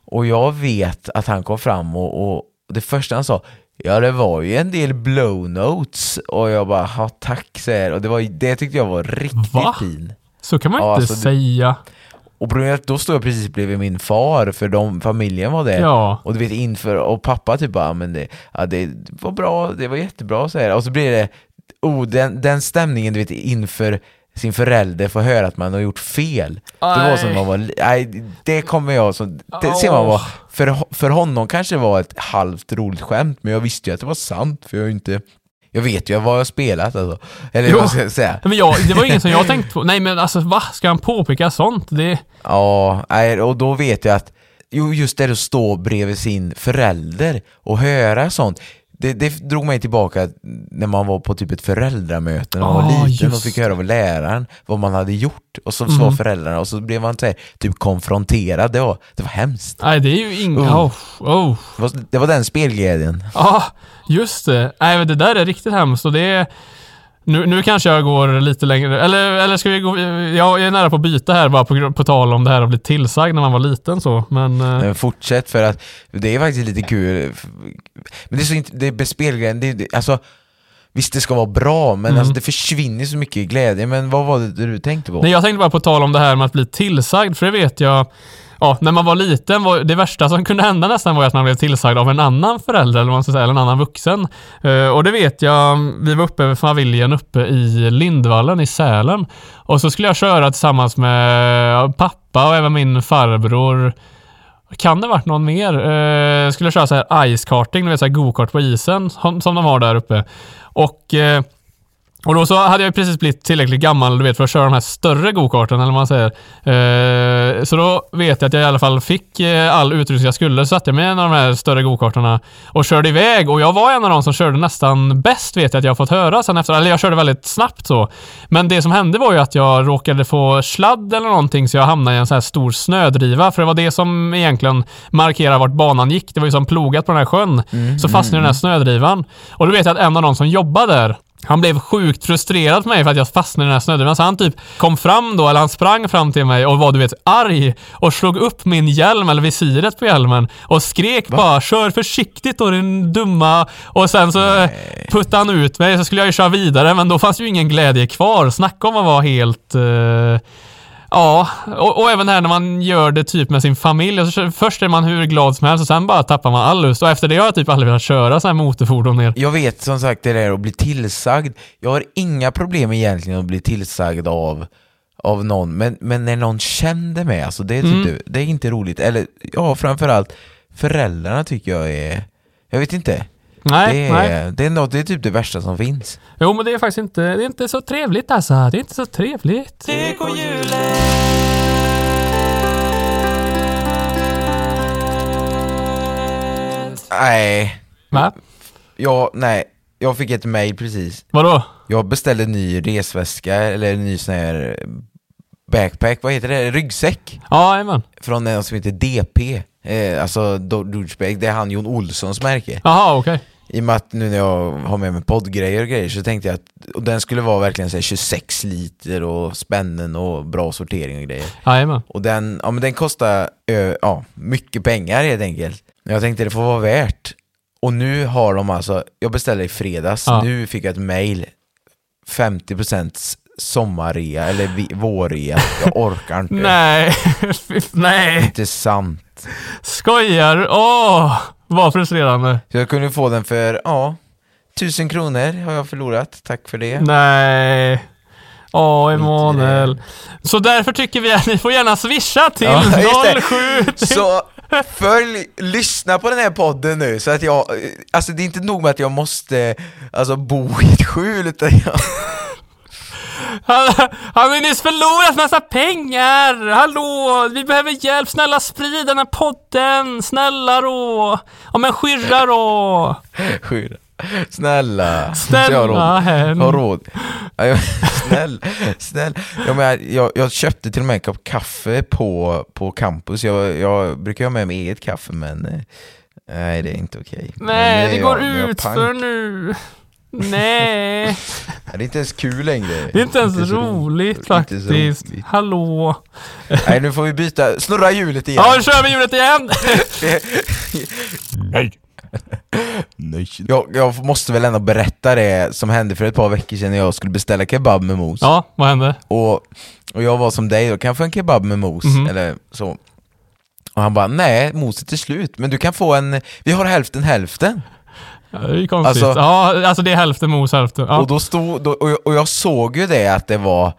Speaker 2: Och jag vet att han kom fram och, och det första han sa Ja det var ju en del blow notes och jag bara ja tack så här. och det, var, det tyckte jag var riktigt
Speaker 1: Va?
Speaker 2: fin.
Speaker 1: Så kan man
Speaker 2: Ja,
Speaker 1: inte
Speaker 2: alltså,
Speaker 1: säga.
Speaker 2: Och problemet, då stod jag precis bredvid min far för de, familjen var där.
Speaker 1: Ja.
Speaker 2: Och du vet inför, och pappa typ bara, men det, ja, det var bra, det var jättebra så här. Och så blir det, oh, den, den stämningen du vet inför sin förälder får höra att man har gjort fel. Det var som man var, nej, det kommer jag som, det ser man var, för, för honom kanske det var ett halvt roligt skämt, men jag visste ju att det var sant, för jag ju inte, jag vet ju vad jag har spelat alltså. Eller
Speaker 1: Jo.
Speaker 2: vad ska jag säga?
Speaker 1: Men jag, det var ingen som jag (laughs) tänkte på. Nej men alltså va? Ska han påpeka sånt? Det...
Speaker 2: Ja, nej, och då vet jag att jo, just det att stå bredvid sin förälder och höra sånt det, det drog mig tillbaka när man var på typ ett föräldramöte när man
Speaker 1: Ah,
Speaker 2: var liten och fick höra av läraren vad man hade gjort. Och så
Speaker 1: Mhm.
Speaker 2: sa föräldrarna och så blev man så här, typ konfronterad. Det var, det var hemskt.
Speaker 1: Nej, det är ju ing...
Speaker 2: Oh.
Speaker 1: Oh. Oh.
Speaker 2: Det var, det var den spelglädjen.
Speaker 1: Ja, just det. Nej, men det där är riktigt hemskt och det är... Nu, nu kanske jag går lite längre, eller, eller ska vi gå... Jag är nära på att byta här bara på, på tal om det här att bli tillsagd när man var liten så, men... eh,
Speaker 2: Men fortsätt för att det är faktiskt lite kul. Men det är så inte, det är spelglädjen, det, det, alltså Visst det ska vara bra men
Speaker 1: Mm.
Speaker 2: alltså, det försvinner så mycket glädje. Men vad var det du tänkte på?
Speaker 1: Nej, jag tänkte bara på tal om det här med att bli tillsagd, för det vet jag... Ja, när man var liten, var, det värsta som kunde hända nästan var att man blev tillsagd av en annan förälder, eller man ska säga, eller en annan vuxen. Eh, och det vet jag, vi var uppe med familjen uppe i Lindvallen i Sälen. Och så skulle jag köra tillsammans med pappa och även min farbror. Kan det varit någon mer? Eh, skulle jag köra så här ice karting, du vet så här go-kart på isen som, som de har där uppe. Och eh, och då så hade jag precis blivit tillräckligt gammal du vet, för att köra de här större gokarten eller vad man säger. Eh, så då vet jag att jag i alla fall fick eh, all utrustning jag skulle. Så satte jag mig i en av de här större gokartarna och körde iväg. Och jag var en av de som körde nästan bäst vet jag att jag har fått höra sen efter. Eller jag körde väldigt snabbt så. Men det som hände var ju att jag råkade få sladd eller någonting så jag hamnade i en så här stor snödriva. För det var det som egentligen markerar vart banan gick. Det var ju som plogat på den här sjön. så fastnade i den här snödrivan. Och då vet jag att en av de som jobbar där han blev sjukt frustrerad på mig för att jag fastnade i den här snödrivan. Så han typ kom fram då, eller han sprang fram till mig och var du vet arg och slog upp min hjälm, eller visiret på hjälmen och skrek bara “Kör försiktigt då din dumma” och sen så puttade han ut mig så skulle jag ju köra vidare men då fanns ju ingen glädje kvar. Snacka om att vara helt... eh, Ja, och, och även här när man gör det typ med sin familj. Alltså, först är man hur glad som helst och sen bara tappar man all lust. Och efter det har jag typ aldrig velat köra så här motorfordon mer.
Speaker 2: Jag vet som sagt det där att bli tillsagd. Jag har inga problem egentligen att bli tillsagd av, av någon, men, men när någon kände mig, alltså det är, typ
Speaker 1: Mm.
Speaker 2: det, det är inte roligt. Eller ja, framförallt föräldrarna tycker jag är, jag vet inte.
Speaker 1: Nej,
Speaker 2: det,
Speaker 1: nej.
Speaker 2: är, det, är något, det är typ det värsta som finns.
Speaker 1: Jo, men det är faktiskt inte, det är inte så trevligt alltså. Det är inte så trevligt.
Speaker 2: Nej,
Speaker 1: Va?
Speaker 2: jag, nej, jag fick ett mail precis.
Speaker 1: Vadå?
Speaker 2: Jag beställde en ny resväska, eller en ny sån här backpack, vad heter det? Ryggsäck?
Speaker 1: Ja, jajamän.
Speaker 2: Från en som heter DP, eh, alltså Do- Douchebag, det är han Jon Olssons märke.
Speaker 1: Jaha, okej.
Speaker 2: I och med att nu när jag har med mig poddgrejer och grejer så tänkte jag att och den skulle vara verkligen så här 26 liter och spännen och bra sortering och grejer.
Speaker 1: Jajamän.
Speaker 2: Och den, ja men den kostar ö, ja, mycket pengar helt enkelt. Jag tänkte det får vara värt. Och nu har de alltså, jag beställde i fredags,
Speaker 1: Ja.
Speaker 2: nu fick jag ett mail 50% sommarrea eller vårrea. Jag orkar inte. (laughs)
Speaker 1: Nej. Nej.
Speaker 2: Inte sant.
Speaker 1: Skojar. Åh, vad frustrerande.
Speaker 2: Jag kunde få den för, ja, 1000 kronor har jag förlorat. Tack för det.
Speaker 1: Nej. Åh, Emanuel. Så därför tycker vi att ni får gärna swisha till
Speaker 2: Ja, just det.
Speaker 1: 07...
Speaker 2: Så följ, lyssna på den här podden nu så att jag, alltså det är inte nog med att jag måste alltså, bo i ett skjul utan jag,
Speaker 1: Han, han har nyss förlorat massa pengar! Hallå! Vi behöver hjälp! Snälla sprid den här podden! Snälla då! Ja men skyrra då! (laughs)
Speaker 2: skjul. Snälla,
Speaker 1: Snälla,
Speaker 2: så jag har råd.
Speaker 1: hen.
Speaker 2: Jag har råd. Ja, jag, (laughs) snäll, snäll. Ja, men jag, jag, köpte till och med en kopp kaffe på, på campus. Jag, jag brukar ha med mig eget kaffe men eh, nej det är inte okej.
Speaker 1: Nej, det går
Speaker 2: jag-
Speaker 1: ut för nu. Nej,
Speaker 2: Det är inte ens kul längre.
Speaker 1: det är inte ens roligt
Speaker 2: Inte så
Speaker 1: faktiskt.
Speaker 2: roligt.
Speaker 1: Hallå.
Speaker 2: Nej nu får vi byta, snurra hjulet igen.
Speaker 1: Ja, nu kör vi hjulet igen! (laughs) Nej.
Speaker 2: Nej. Jag, jag måste väl ändå berätta det som hände för ett par veckor sedan när jag skulle beställa kebab med mos.
Speaker 1: Ja, vad hände?
Speaker 2: Och, och jag var som dig, då kan jag få en kebab med mos?
Speaker 1: Mhm.
Speaker 2: Eller så. Och han bara, nej, moset är slut, men du kan få en, vi har hälften hälften.
Speaker 1: Ja, det är ju konstigt.
Speaker 2: Alltså-
Speaker 1: ja, alltså det är hälften mos, hälften. Ja.
Speaker 2: Och då stod, då, och, jag, och jag såg ju det att det var,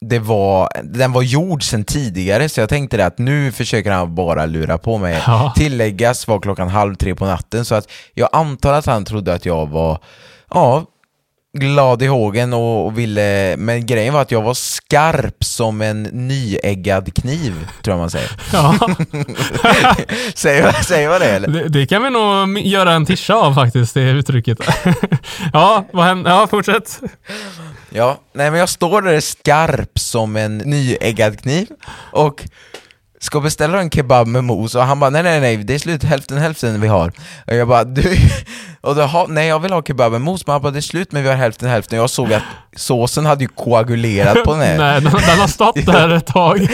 Speaker 2: det var, den var gjord sedan tidigare, så jag tänkte det att nu försöker han bara lura på mig.
Speaker 1: Ja.
Speaker 2: Tilläggas var klockan halv tre på natten, så att jag antar att han trodde att jag var, ja, glad i hågen och, och ville, men grejen var att jag var skarp som en nyeggad kniv, tror jag man säger. (laughs)
Speaker 1: Ja, (laughs)
Speaker 2: säger, säger man det eller?
Speaker 1: det, det kan vi nog göra en tisha av faktiskt, det uttrycket. (laughs) ja, vad händer? Ja, fortsätt.
Speaker 2: Ja, nej men jag står där skarp som en nyeggad kniv och ska beställa en kebab med mos? Och han bara nej nej nej det är slut hälften hälften vi har. Och jag bara du (laughs) och då, ha, nej jag vill ha kebab med mos. Men han bara det är slut men vi har hälften hälften. Och jag såg att såsen hade ju koagulerat på (laughs) den här
Speaker 1: Nej, den, den har stått (laughs) där ett tag.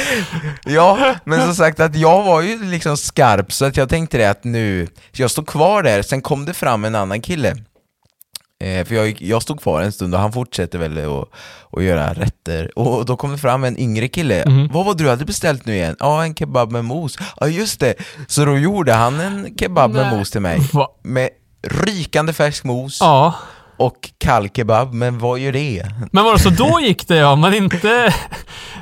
Speaker 2: Ja, men som sagt att jag var ju liksom skarp så att jag tänkte det att nu, jag stod kvar där, sen kom det fram en annan kille eh, För jag, jag stod kvar en stund och han fortsätter väl att, att göra rätter Och då kom det fram en yngre kille, vad var du hade beställt nu igen? Ja, en kebab med mos Ja just det, så då gjorde han en kebab med
Speaker 1: Nej.
Speaker 2: mos till mig
Speaker 1: Va?
Speaker 2: Med rykande färsk mos
Speaker 1: Ja.
Speaker 2: och kall kebab, men vad gör det?
Speaker 1: Men var det så då gick det ja, men inte...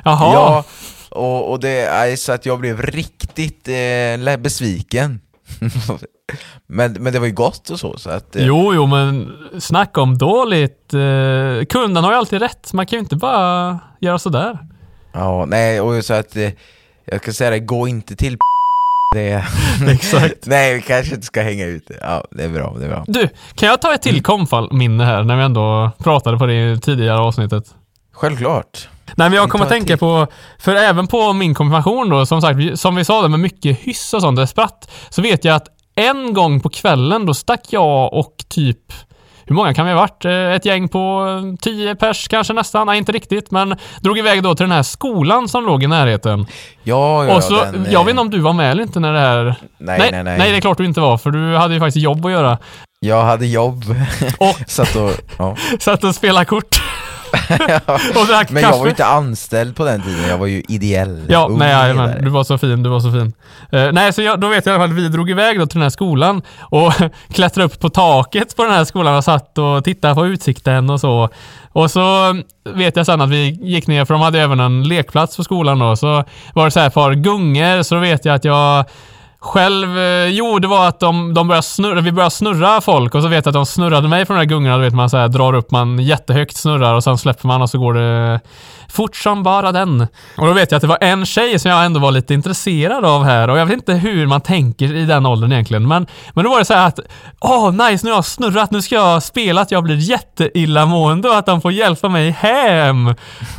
Speaker 1: Jaha.
Speaker 2: Ja, och, och det är så att jag blev riktigt eh, besviken. (laughs) men, men det var ju gott och så, så att... Eh,
Speaker 1: Jo, jo, men snacka om dåligt. Eh, kunden har ju alltid rätt. Man kan ju inte bara göra sådär.
Speaker 2: Ja, nej, och så att eh, jag kan säga det, gå inte till det. (laughs)
Speaker 1: Exakt.
Speaker 2: nej, vi kanske inte ska hänga ut. Ja, det är bra, det är bra.
Speaker 1: Du, kan jag ta ett till komfall-minne här när vi ändå pratade på det i tidigare avsnittet?
Speaker 2: Självklart.
Speaker 1: Nej men jag kommer att tänka på, för även på min konfirmation då, som sagt, som vi sa det med mycket hyss och sånt, det spratt, så vet jag att en gång på kvällen då stack jag och typ hur många kan vi ha varit? Eh, Ett gäng på eh, 10 pers kanske nästan, nej inte riktigt, men drog iväg då till den här skolan som låg i närheten.
Speaker 2: Ja, ja,
Speaker 1: och så,
Speaker 2: den, eh,
Speaker 1: jag vet inte om du var med eller inte när det här...
Speaker 2: Nej, nej, nej.
Speaker 1: Nej, det är klart du inte var, för du hade ju faktiskt jobb att göra.
Speaker 2: Jag hade jobb,
Speaker 1: Och (laughs)
Speaker 2: satt och... Ja. (laughs)
Speaker 1: satt och spelade kort. (laughs) och drack
Speaker 2: Men
Speaker 1: kaffe.
Speaker 2: jag var ju inte anställd på den tiden, jag var ju ideell
Speaker 1: Ja, nej,
Speaker 2: ledare.
Speaker 1: jajamän. Du var så fin, du var så fin. Eh, nej, så jag, då vet jag i alla fall att vi drog iväg då till den här skolan och klättrade upp på taket på den här skolan och satt och tittade på utsikten och så. Och så vet jag sen att vi gick ner, för de hade även en lekplats på skolan då, så var det så här par gungor, så då vet jag att jag själv, eh, jo det var att de, de började snurra, vi började snurra folk och så vet jag att de snurrade mig från de där gungorna, då vet man så här, drar upp man jättehögt, snurrar och sen släpper man och så går det fort som bara den. Och då vet jag att det var en tjej som jag ändå var lite intresserad av här och jag vet inte hur man tänker i den åldern egentligen, men, men då var det så här att åh nice, nu har jag snurrat, nu ska jag spela att jag blir jätteillamående och att de får hjälpa mig hem.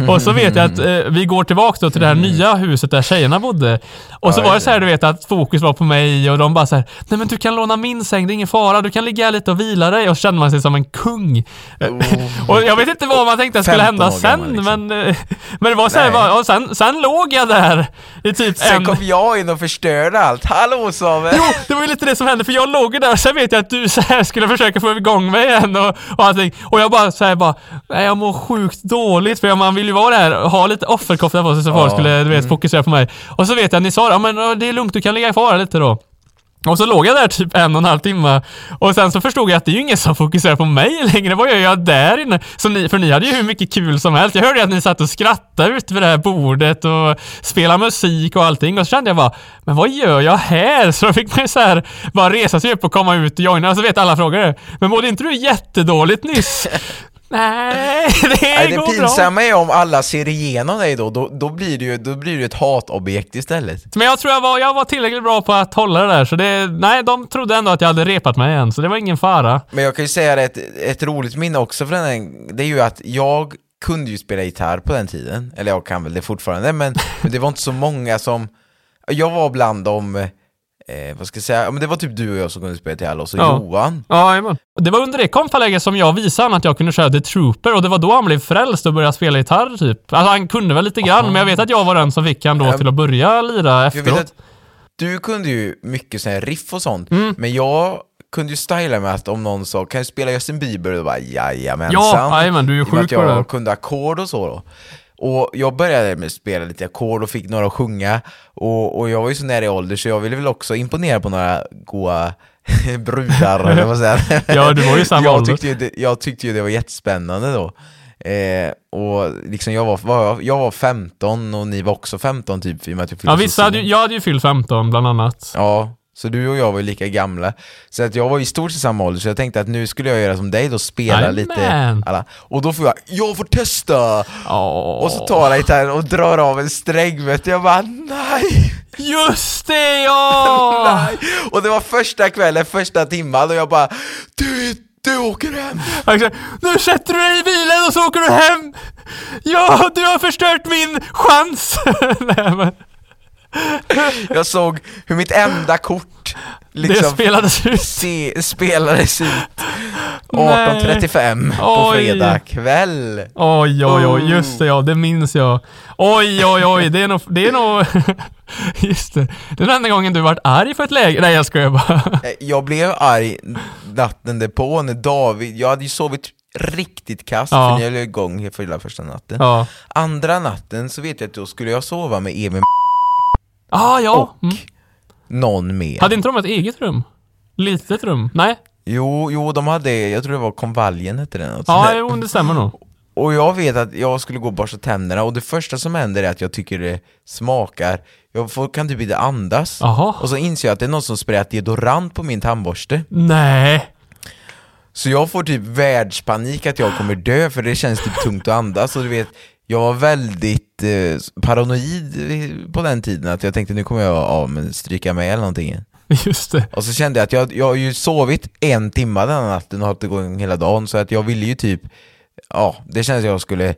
Speaker 1: Och så vet jag att (laughs) eh, vi går tillbaka då till det här nya huset där tjejerna bodde. Och så var det så här, du vet, att fokus var på mig och de bara så här, nej men du kan låna min säng, det är ingen fara, du kan ligga här lite och vila dig. Och så kände man sig som en kung. (laughs) och jag vet inte vad man tänkte skulle
Speaker 2: 15
Speaker 1: hända sen,
Speaker 2: liksom.
Speaker 1: men, eh, men det var så här,
Speaker 2: Nej.
Speaker 1: bara, och sen, sen låg jag där i typ
Speaker 2: Sen
Speaker 1: en...
Speaker 2: kom jag in och förstörde allt. Hallå Samuel!
Speaker 1: Jo, det var ju lite det som hände, för jag låg där och sen vet jag att du så här skulle försöka få igång mig igen och, och allting. Och jag bara såhär bara, nej jag mår sjukt dåligt för man vill ju vara där och ha lite offerkofta på sig så folk
Speaker 2: Ja,
Speaker 1: skulle, du vet, fokusera på mig. Och så vet jag att ni sa, ja men det är lugnt, du kan ligga kvar lite då. Och så låg jag där typ en och en halv timme och sen så förstod jag att det är ju ingen som fokuserar på mig längre. Vad gör jag där inne? Så ni, för ni hade ju hur mycket kul som helst. Jag hörde ju att ni satt och skrattade ute vid det här bordet och spelade musik och allting och så kände jag bara, men vad gör jag här? Så då fick man ju så här bara resa sig upp och komma ut och joina och så vet alla frågor Men mådde inte du jättedåligt nyss? (laughs) Nej, (laughs) det,
Speaker 2: Nej, det
Speaker 1: går bra.
Speaker 2: pinsamma är om alla ser igenom dig då, då, då blir det ju då blir det ett hatobjekt istället.
Speaker 1: Men jag tror jag var, jag var tillräckligt bra på att hålla det där så det, nej de trodde ändå att jag hade repat mig igen så det var ingen fara.
Speaker 2: Men jag kan ju säga det, ett, ett roligt minne också för den det är ju att jag kunde ju spela gitarr på den tiden, eller jag kan väl det fortfarande, men, men (laughs) det var inte så många som, jag var bland dem, eh, vad ska jag säga, Ja, men det var typ du och jag som kunde spela gitarr och så
Speaker 1: Ja.
Speaker 2: Johan.
Speaker 1: Ja, jajamän. Det var under det konfaläget som jag visade honom att jag kunde köra The Trooper och det var då han blev frälst och började spela gitarr typ. Alltså han kunde väl lite grann, men jag vet att jag var den som fick han då
Speaker 2: Ja.
Speaker 1: till att börja lira efteråt.
Speaker 2: du kunde ju mycket sån här riff och sånt,
Speaker 1: Mm.
Speaker 2: men jag kunde ju styla med att om någon sa kan jag spela Justin Bieber? Då bara jajamensan.
Speaker 1: Ja, jajamän, du är ju
Speaker 2: I och med
Speaker 1: sjuk
Speaker 2: att
Speaker 1: på
Speaker 2: jag
Speaker 1: det.
Speaker 2: kunde ackord och så då. Och jag började med att spela lite ackord och fick några att sjunga. Och, och jag var ju så nära i ålder så jag ville väl också imponera på några goa (laughs) brudar eller vad säger
Speaker 1: Ja, du var ju samma
Speaker 2: jag tyckte, ju det, jag tyckte ju det var jättespännande då. Eh, och liksom jag var, var jag, jag var 15 och ni var också 15 typ i och med att jag fyllde
Speaker 1: Ja, vissa hade, jag hade ju fyllt 15 bland annat.
Speaker 2: Ja, Så du och jag var ju lika gamla. Så att jag var i stort sett samma ålder, så jag tänkte att nu skulle jag göra som dig då, spela
Speaker 1: Jajamän.
Speaker 2: lite alla. Och då får jag, jag får testa!
Speaker 1: Åh.
Speaker 2: Och så tar jag gitarren och drar av en sträng vet du. jag bara nej!
Speaker 1: Just det ja! (laughs)
Speaker 2: Nej! Och det var första kvällen, första timman och jag bara Du, du åker hem!
Speaker 1: Exakt. Nu sätter du dig i bilen och så åker du hem! Ja, du har förstört min chans! (laughs) Nej, men (laughs)
Speaker 2: Jag såg hur mitt enda kort
Speaker 1: det
Speaker 2: liksom
Speaker 1: spelades ut.
Speaker 2: se, spelades ut
Speaker 1: Nej.
Speaker 2: 18.35 på fredag kväll.
Speaker 1: Oj, oj, oj,
Speaker 2: Oh.
Speaker 1: just det ja, det minns jag. Oj, oj, oj, det är nog, det är nog, (laughs) just det. Det är den enda gången du varit arg för ett läge. Nej, jag skojar bara. (laughs)
Speaker 2: Eh, Jag blev arg natten därpå när David, jag hade ju sovit riktigt kast
Speaker 1: Ja.
Speaker 2: för ni höll igång hela första natten.
Speaker 1: Ja.
Speaker 2: Andra natten så vet jag att då skulle jag sova med Emil
Speaker 1: Ah, ja.
Speaker 2: och
Speaker 1: Mm.
Speaker 2: någon mer.
Speaker 1: Hade inte de ett eget rum? Litet rum? Nej?
Speaker 2: Jo, jo, de hade, jag tror det var konvaljen hette den.
Speaker 1: Ja, jo, det stämmer nog.
Speaker 2: Och jag vet att jag skulle gå och borsta tänderna och det första som händer är att jag tycker det smakar, jag får, kan typ inte andas.
Speaker 1: Jaha.
Speaker 2: Och så inser jag att det är någon som sprayat deodorant på min tandborste.
Speaker 1: Nej.
Speaker 2: Så jag får typ världspanik att jag kommer dö för det känns typ tungt att andas och du vet jag var väldigt eh, paranoid på den tiden att jag tänkte nu kommer jag av med stryka med eller någonting. (laughs)
Speaker 1: Just det.
Speaker 2: Och så kände jag att jag, jag har ju sovit en timme den natten och hållit igång hela dagen så att jag ville ju typ Ja, det kändes att jag skulle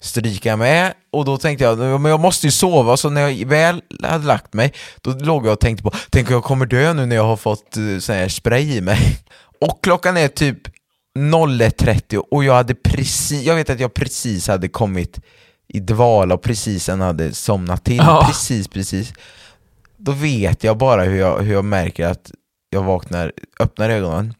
Speaker 2: stryka med. Och då tänkte jag, men jag måste ju sova så när jag väl hade lagt mig då låg jag och tänkte på, tänk jag kommer dö nu när jag har fått uh, sån här spray i mig? (laughs) Och klockan är typ 01.30 och jag hade precis, jag vet att jag precis hade kommit i dvala och precis sen hade somnat till,
Speaker 1: Ja.
Speaker 2: precis precis då vet jag bara hur jag, hur jag märker att jag vaknar, öppnar ögonen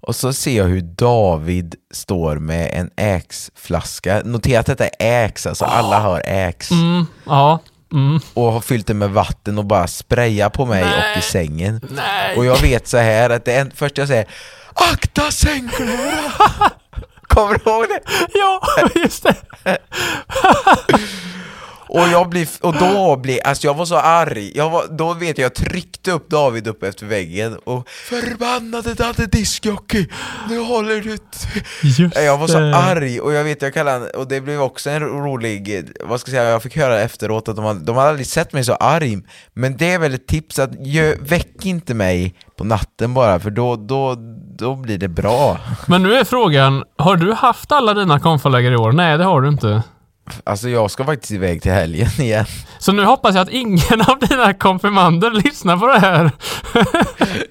Speaker 2: och så ser jag hur David står med en Axe-flaska. Notera att detta är Axe, alltså alla har Axe.
Speaker 1: Mm, ja. Mm.
Speaker 2: Och har fyllt det med vatten och bara sprayar på mig
Speaker 1: Nej.
Speaker 2: och i sängen.
Speaker 1: Nej.
Speaker 2: Och jag vet så här att det är först jag säger Akta sängkloa! (laughs) Kommer du ihåg det?
Speaker 1: Ja, just det. (laughs)
Speaker 2: Och, jag blir, och då blir, alltså jag var så arg, jag var, då vet jag, jag tryckte upp David upp efter väggen och Förbannade Dadde Diskjockey, nu håller du t-"
Speaker 1: Just
Speaker 2: Jag var så arg och jag vet, jag kallade han, och det blev också en rolig, vad ska jag säga, jag fick höra efteråt att de hade, de hade aldrig sett mig så arg. Men det är väl ett tips att gö, väck inte mig på natten bara för då, då, då blir det bra.
Speaker 1: Men nu är frågan, har du haft alla dina konfalägare i år? Nej, det har du inte.
Speaker 2: Alltså jag ska faktiskt iväg till helgen (laughs) igen
Speaker 1: Så nu hoppas jag att ingen av dina konfirmander lyssnar på det här.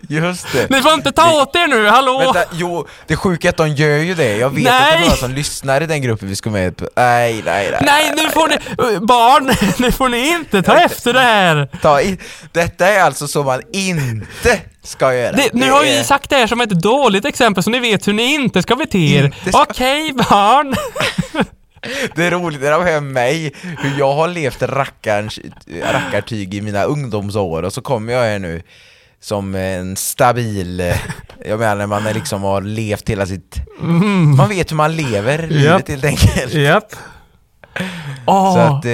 Speaker 2: Just det
Speaker 1: Ni får inte ta åt er nu, hallå!
Speaker 2: Vänta, jo, det sjuka är att de gör ju det. Jag vet att det är
Speaker 1: Nej!
Speaker 2: några som lyssnar i den gruppen vi ska med på. Nej, nej, nej.
Speaker 1: Nej, nu får ni... Barn, (laughs) nu får ni inte ta efter det här!
Speaker 2: Ta i. Detta är alltså så man inte ska göra.
Speaker 1: Det, nu
Speaker 2: Det
Speaker 1: har
Speaker 2: är-
Speaker 1: vi sagt det här som ett dåligt exempel så ni vet hur ni inte ska bete er.
Speaker 2: Ska-
Speaker 1: Okej, barn! (laughs)
Speaker 2: Det är roligt när de hör mig, hur jag har levt rackarns, rackartyg i mina ungdomsår. Och så kommer jag här nu som en stabil, eh, jag menar när man liksom har levt hela sitt, man vet hur man lever livet helt enkelt.
Speaker 1: Japp.
Speaker 2: Så att,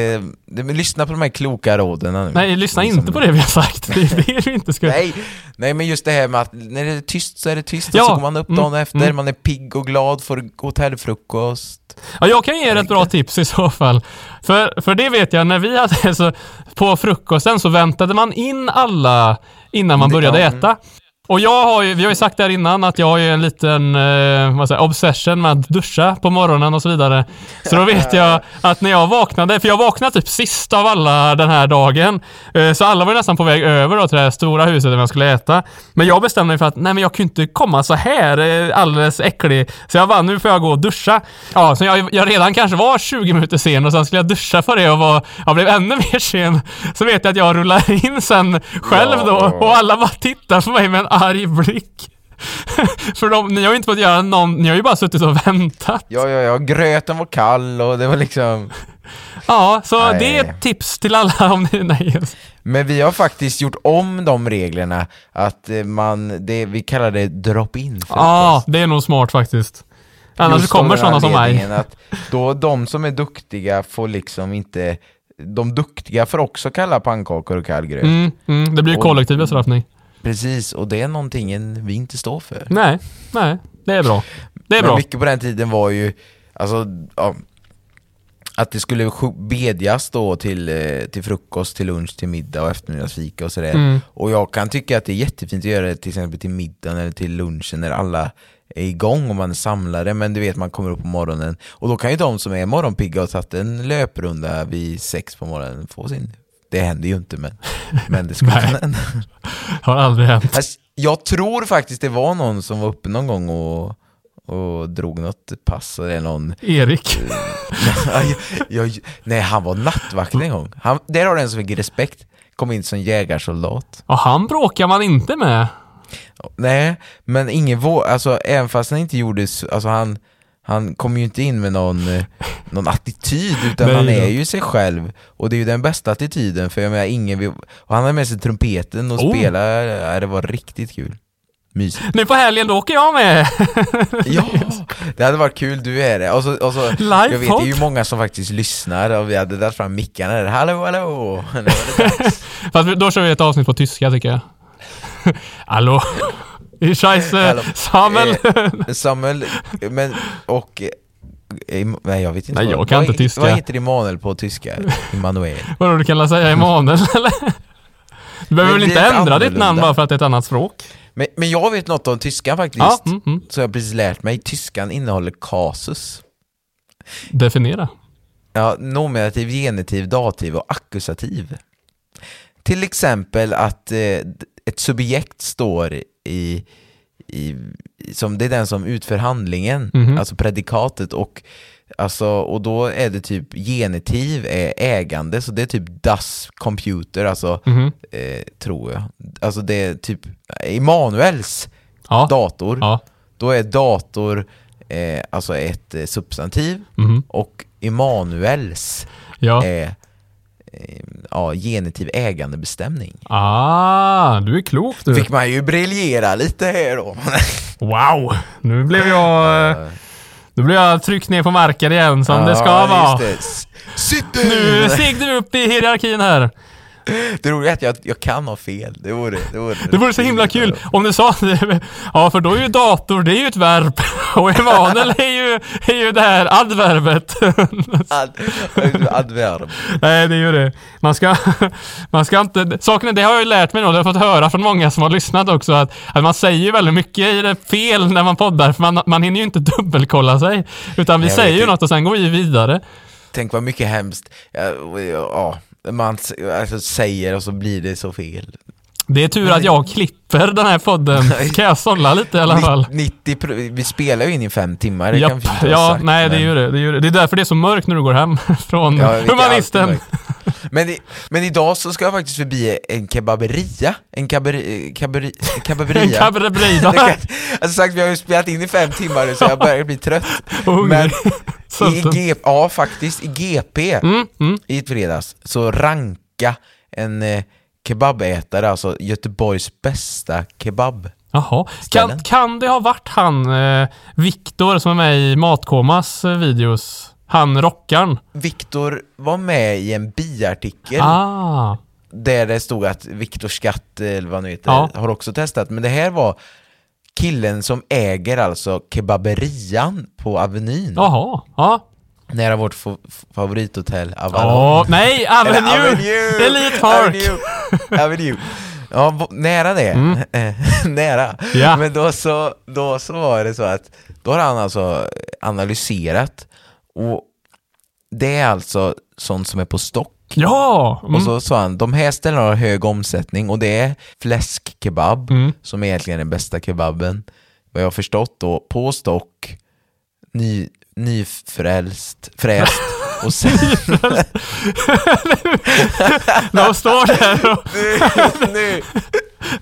Speaker 2: eh, lyssna på de här kloka råden nu.
Speaker 1: Nej, lyssna
Speaker 2: Liksom-
Speaker 1: inte på det vi har sagt. Det är det vi inte ska...
Speaker 2: Nej, nej men just det här med att när det är tyst så är det tyst
Speaker 1: Ja,
Speaker 2: och så går man upp dagen
Speaker 1: mm,
Speaker 2: efter,
Speaker 1: mm.
Speaker 2: man är pigg och glad, får hotellfrukost.
Speaker 1: Ja, jag kan ge er ett bra tips i så fall. För, för det vet jag, när vi hade (laughs) så på frukosten så väntade man in alla innan man
Speaker 2: Det-
Speaker 1: började
Speaker 2: ja,
Speaker 1: äta. Och jag har ju, vi har ju sagt det här innan att jag har ju en liten, eh, vad säger, obsession med att duscha på morgonen och så vidare. Så då vet jag att när jag vaknade, för jag vaknade typ sist av alla den här dagen. Eh, så alla var ju nästan på väg över då till det här stora huset där jag skulle äta. Men jag bestämde mig för att, nej men jag ju inte komma så här eh, alldeles äcklig. Så jag bara, nu får jag gå och duscha. Ja, så jag, jag redan kanske var 20 minuter sen och sen skulle jag duscha för det och var, jag blev ännu mer sen. Så vet jag att jag rullar in sen själv då och alla bara tittar på mig med en arg blick. (laughs) För de, ni har ju inte fått göra någon, ni har ju bara suttit och väntat.
Speaker 2: Ja, ja, ja, gröten var kall och det var liksom...
Speaker 1: Ja, så
Speaker 2: Nej.
Speaker 1: det är ett tips till alla (laughs) om ni, nej.
Speaker 2: Men vi har faktiskt gjort om de reglerna, att eh, man, det, vi kallar det drop-in.
Speaker 1: Ja, det är nog smart faktiskt. Annars
Speaker 2: Just
Speaker 1: kommer sådana som mig.
Speaker 2: Att då de som är duktiga får liksom inte de duktiga får också kalla pannkakor och kall gröt.
Speaker 1: Mm, mm, det blir
Speaker 2: Och-
Speaker 1: kollektiv bestraffning.
Speaker 2: Precis, och det är någonting vi inte står för.
Speaker 1: Nej, nej, det är bra. Det är
Speaker 2: Men
Speaker 1: bra.
Speaker 2: mycket på den tiden var ju, alltså, ja, att det skulle bedjas då till, eh, till frukost, till lunch, till middag och eftermiddagsfika och sådär.
Speaker 1: Mm.
Speaker 2: Och jag kan tycka att det är jättefint att göra det till exempel till middagen eller till lunchen när alla är igång och man är samlade, men du vet man kommer upp på morgonen och då kan ju de som är morgonpigga och tagit en löprunda vid sex på morgonen få sin det händer ju inte men, men det skulle (laughs) kunna hända. (laughs)
Speaker 1: Har aldrig hänt.
Speaker 2: Alltså, jag tror faktiskt det var någon som var uppe någon gång och, och drog något pass eller någon
Speaker 1: Erik. (laughs)
Speaker 2: jag, jag, Nej han var nattvakt en gång. Han, där har du en som fick respekt. Kom in som jägarsoldat.
Speaker 1: Och han bråkar man inte med.
Speaker 2: Nej, men ingen vå... Alltså även fast han inte gjorde... Alltså han... Han kom ju inte in med någon, eh, någon attityd utan
Speaker 1: Nej
Speaker 2: han är ju sig själv och det är ju den bästa attityden för jag menar ingen vill, och han hade med sig trumpeten och
Speaker 1: Oh.
Speaker 2: spelade, ja, det var riktigt kul. Mysigt.
Speaker 1: Nu på helgen, då åker jag med. (laughs)
Speaker 2: Ja, det hade varit kul, du är det. Och så, och så, jag vet det är ju många som faktiskt lyssnar och vi hade dragit fram mickarna där, hallå hallå! (laughs)
Speaker 1: Fast då kör vi ett avsnitt på tyska tycker jag. (laughs) Hallå? Scheisse,
Speaker 2: Hallå.
Speaker 1: Samuel.
Speaker 2: Eh, Samuel, men och... eh, Nej jag vet inte.
Speaker 1: Nej,
Speaker 2: vad-
Speaker 1: jag kan
Speaker 2: vad,
Speaker 1: inte tyska.
Speaker 2: Vad heter Emanuel på tyska? Immanuel. (laughs)
Speaker 1: Vadå, du kan väl säga Emanuel (laughs) eller? Du behöver
Speaker 2: Men
Speaker 1: väl inte ändra ditt namn bara för att det är ett annat språk?
Speaker 2: Men, men jag vet något om tyskan faktiskt.
Speaker 1: Ja, mm, mm.
Speaker 2: Så jag har precis lärt mig. Tyskan innehåller kasus.
Speaker 1: Definiera.
Speaker 2: Ja, nominativ, genitiv, dativ och akkusativ. Till exempel att eh, ett subjekt står i, i, som det är den som utför handlingen,
Speaker 1: Mhm.
Speaker 2: alltså predikatet och Alltså, och då är det typ genitiv är ägande, så det är typ das computer, alltså,
Speaker 1: Mhm.
Speaker 2: eh, tror jag. Alltså det är typ Emanuels
Speaker 1: Ja.
Speaker 2: dator,
Speaker 1: Ja.
Speaker 2: då är dator eh, alltså ett eh, substantiv
Speaker 1: Mhm.
Speaker 2: och Emanuels
Speaker 1: Ja.
Speaker 2: är eh, ja, genitiv ägandebestämning.
Speaker 1: Ah, du är klok du.
Speaker 2: Fick man ju briljera lite här då.
Speaker 1: Wow! Nu blev jag... eh, Nu blev jag tryckt ner på marken igen som det ska
Speaker 2: Ja,
Speaker 1: vara.
Speaker 2: det.
Speaker 1: Nu! steg du upp i hierarkin här.
Speaker 2: Det roliga är att jag, jag kan ha fel. Det vore, det vore,
Speaker 1: Det vore så himla kul om du sa det. (laughs) Ja, för då är ju dator, det är ju ett verb. (laughs) Och Emanuel är ju, är ju det här adverbet. (laughs)
Speaker 2: Ad, adverb.
Speaker 1: Nej, det är ju det. Man ska, man ska inte... Saken är, det har jag ju lärt mig nu, det har jag fått höra från många som har lyssnat också, att, att man säger ju väldigt mycket fel när man poddar, för man, man hinner ju inte dubbelkolla sig. Utan vi
Speaker 2: Jag
Speaker 1: säger ju något och sen går vi vidare.
Speaker 2: Tänk vad mycket hemskt ja, ja, man alltså, säger och så blir det så fel.
Speaker 1: Det är tur att jag klipper den här podden. Kan jag sålla lite i alla fall?
Speaker 2: 90, pro- vi spelar ju in i fem timmar, det kan
Speaker 1: Japp.
Speaker 2: vi inte
Speaker 1: Ja,
Speaker 2: sagt,
Speaker 1: nej det
Speaker 2: men-
Speaker 1: det. Det är, ju det. det är därför det är så mörkt när du går hem (laughs) från
Speaker 2: Ja,
Speaker 1: humanisten.
Speaker 2: Men, i, men idag så ska jag faktiskt förbi en kebaberia. En kaberi, kaberi, (laughs)
Speaker 1: En
Speaker 2: kebaberia. Det kan- Alltså sagt, vi har ju spelat in i fem timmar nu så jag börjar bli trött. (laughs)
Speaker 1: Och.
Speaker 2: Men (laughs) i. G, ja, faktiskt i GP
Speaker 1: Mm, mm.
Speaker 2: i fredags så ranka en eh, kebabätare, alltså Göteborgs bästa kebab.
Speaker 1: Jaha. Kan, kan det ha varit han, eh, Viktor, som är med i Matkomas eh, videos? Han rockaren?
Speaker 2: Viktor var med i en biartikel
Speaker 1: Ah.
Speaker 2: där det stod att Viktor Skatt, eller vad nu heter,
Speaker 1: Ja.
Speaker 2: har också testat. Men det här var killen som äger alltså kebaberian på Avenyn.
Speaker 1: Jaha. Ja.
Speaker 2: Nära vårt fa- favorithotell Avalon.
Speaker 1: Ja. Nej, (laughs)
Speaker 2: Eller
Speaker 1: Avenue! Elite Park!
Speaker 2: Avenue! Avenue. Ja, nära det. (laughs) nära.
Speaker 1: Mm. Ja.
Speaker 2: Men då så, då så var det så att då har han alltså analyserat och det är alltså sånt som är på stock.
Speaker 1: Ja! Mm.
Speaker 2: Och så sa han, de här ställena har hög omsättning och det är fläskkebab
Speaker 1: Mm.
Speaker 2: som är egentligen den bästa kebaben. Vad jag har förstått då, på stock, ny, nyfrälst, fräst (laughs) och sen... (laughs)
Speaker 1: De står där och...
Speaker 2: nu,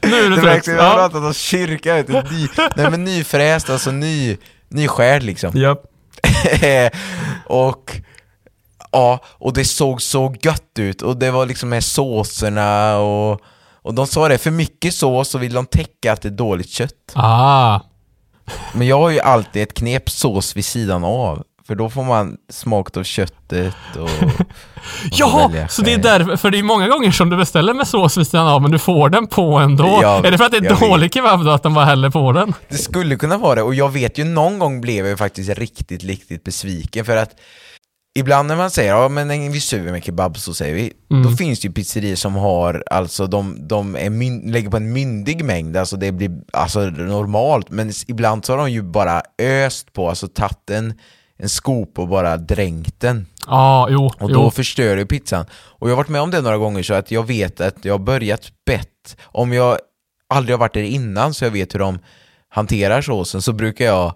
Speaker 1: Nu är
Speaker 2: det
Speaker 1: det trött.
Speaker 2: jag har pratat om kyrka, vet du. Ny, nej men nyfräst, alltså ny, nyskärd liksom.
Speaker 1: Japp. (laughs)
Speaker 2: och ja, och det såg så gött ut och det var liksom med såserna och, och de sa det, för mycket sås så vill de täcka att det är dåligt kött.
Speaker 1: Ah.
Speaker 2: Men jag har ju alltid ett knep sås vid sidan av. För då får man smakat av köttet och... (laughs)
Speaker 1: Jaha, så det är därför, för det är många gånger som du beställer med sås vid sidan av men du får den på ändå.
Speaker 2: Ja,
Speaker 1: är det för att det är
Speaker 2: jag
Speaker 1: dålig kebab då att de bara häller på den?
Speaker 2: Det skulle kunna vara det, och jag vet ju någon gång blev jag faktiskt riktigt, riktigt besviken för att Ibland när man säger ja men en visur med kebab så säger vi, då finns det ju pizzerior som har, alltså de, de är myn, lägger på en myndig mängd, alltså det blir alltså normalt, men ibland så har de ju bara öst på, alltså tagit en, en skop och bara dränkt den.
Speaker 1: Ja, jo,
Speaker 2: Och
Speaker 1: jo.
Speaker 2: då förstör det pizzan. Och jag har varit med om det några gånger så att jag vet att jag har börjat bett. Om jag aldrig har varit där innan så jag vet hur de hanterar såsen så brukar jag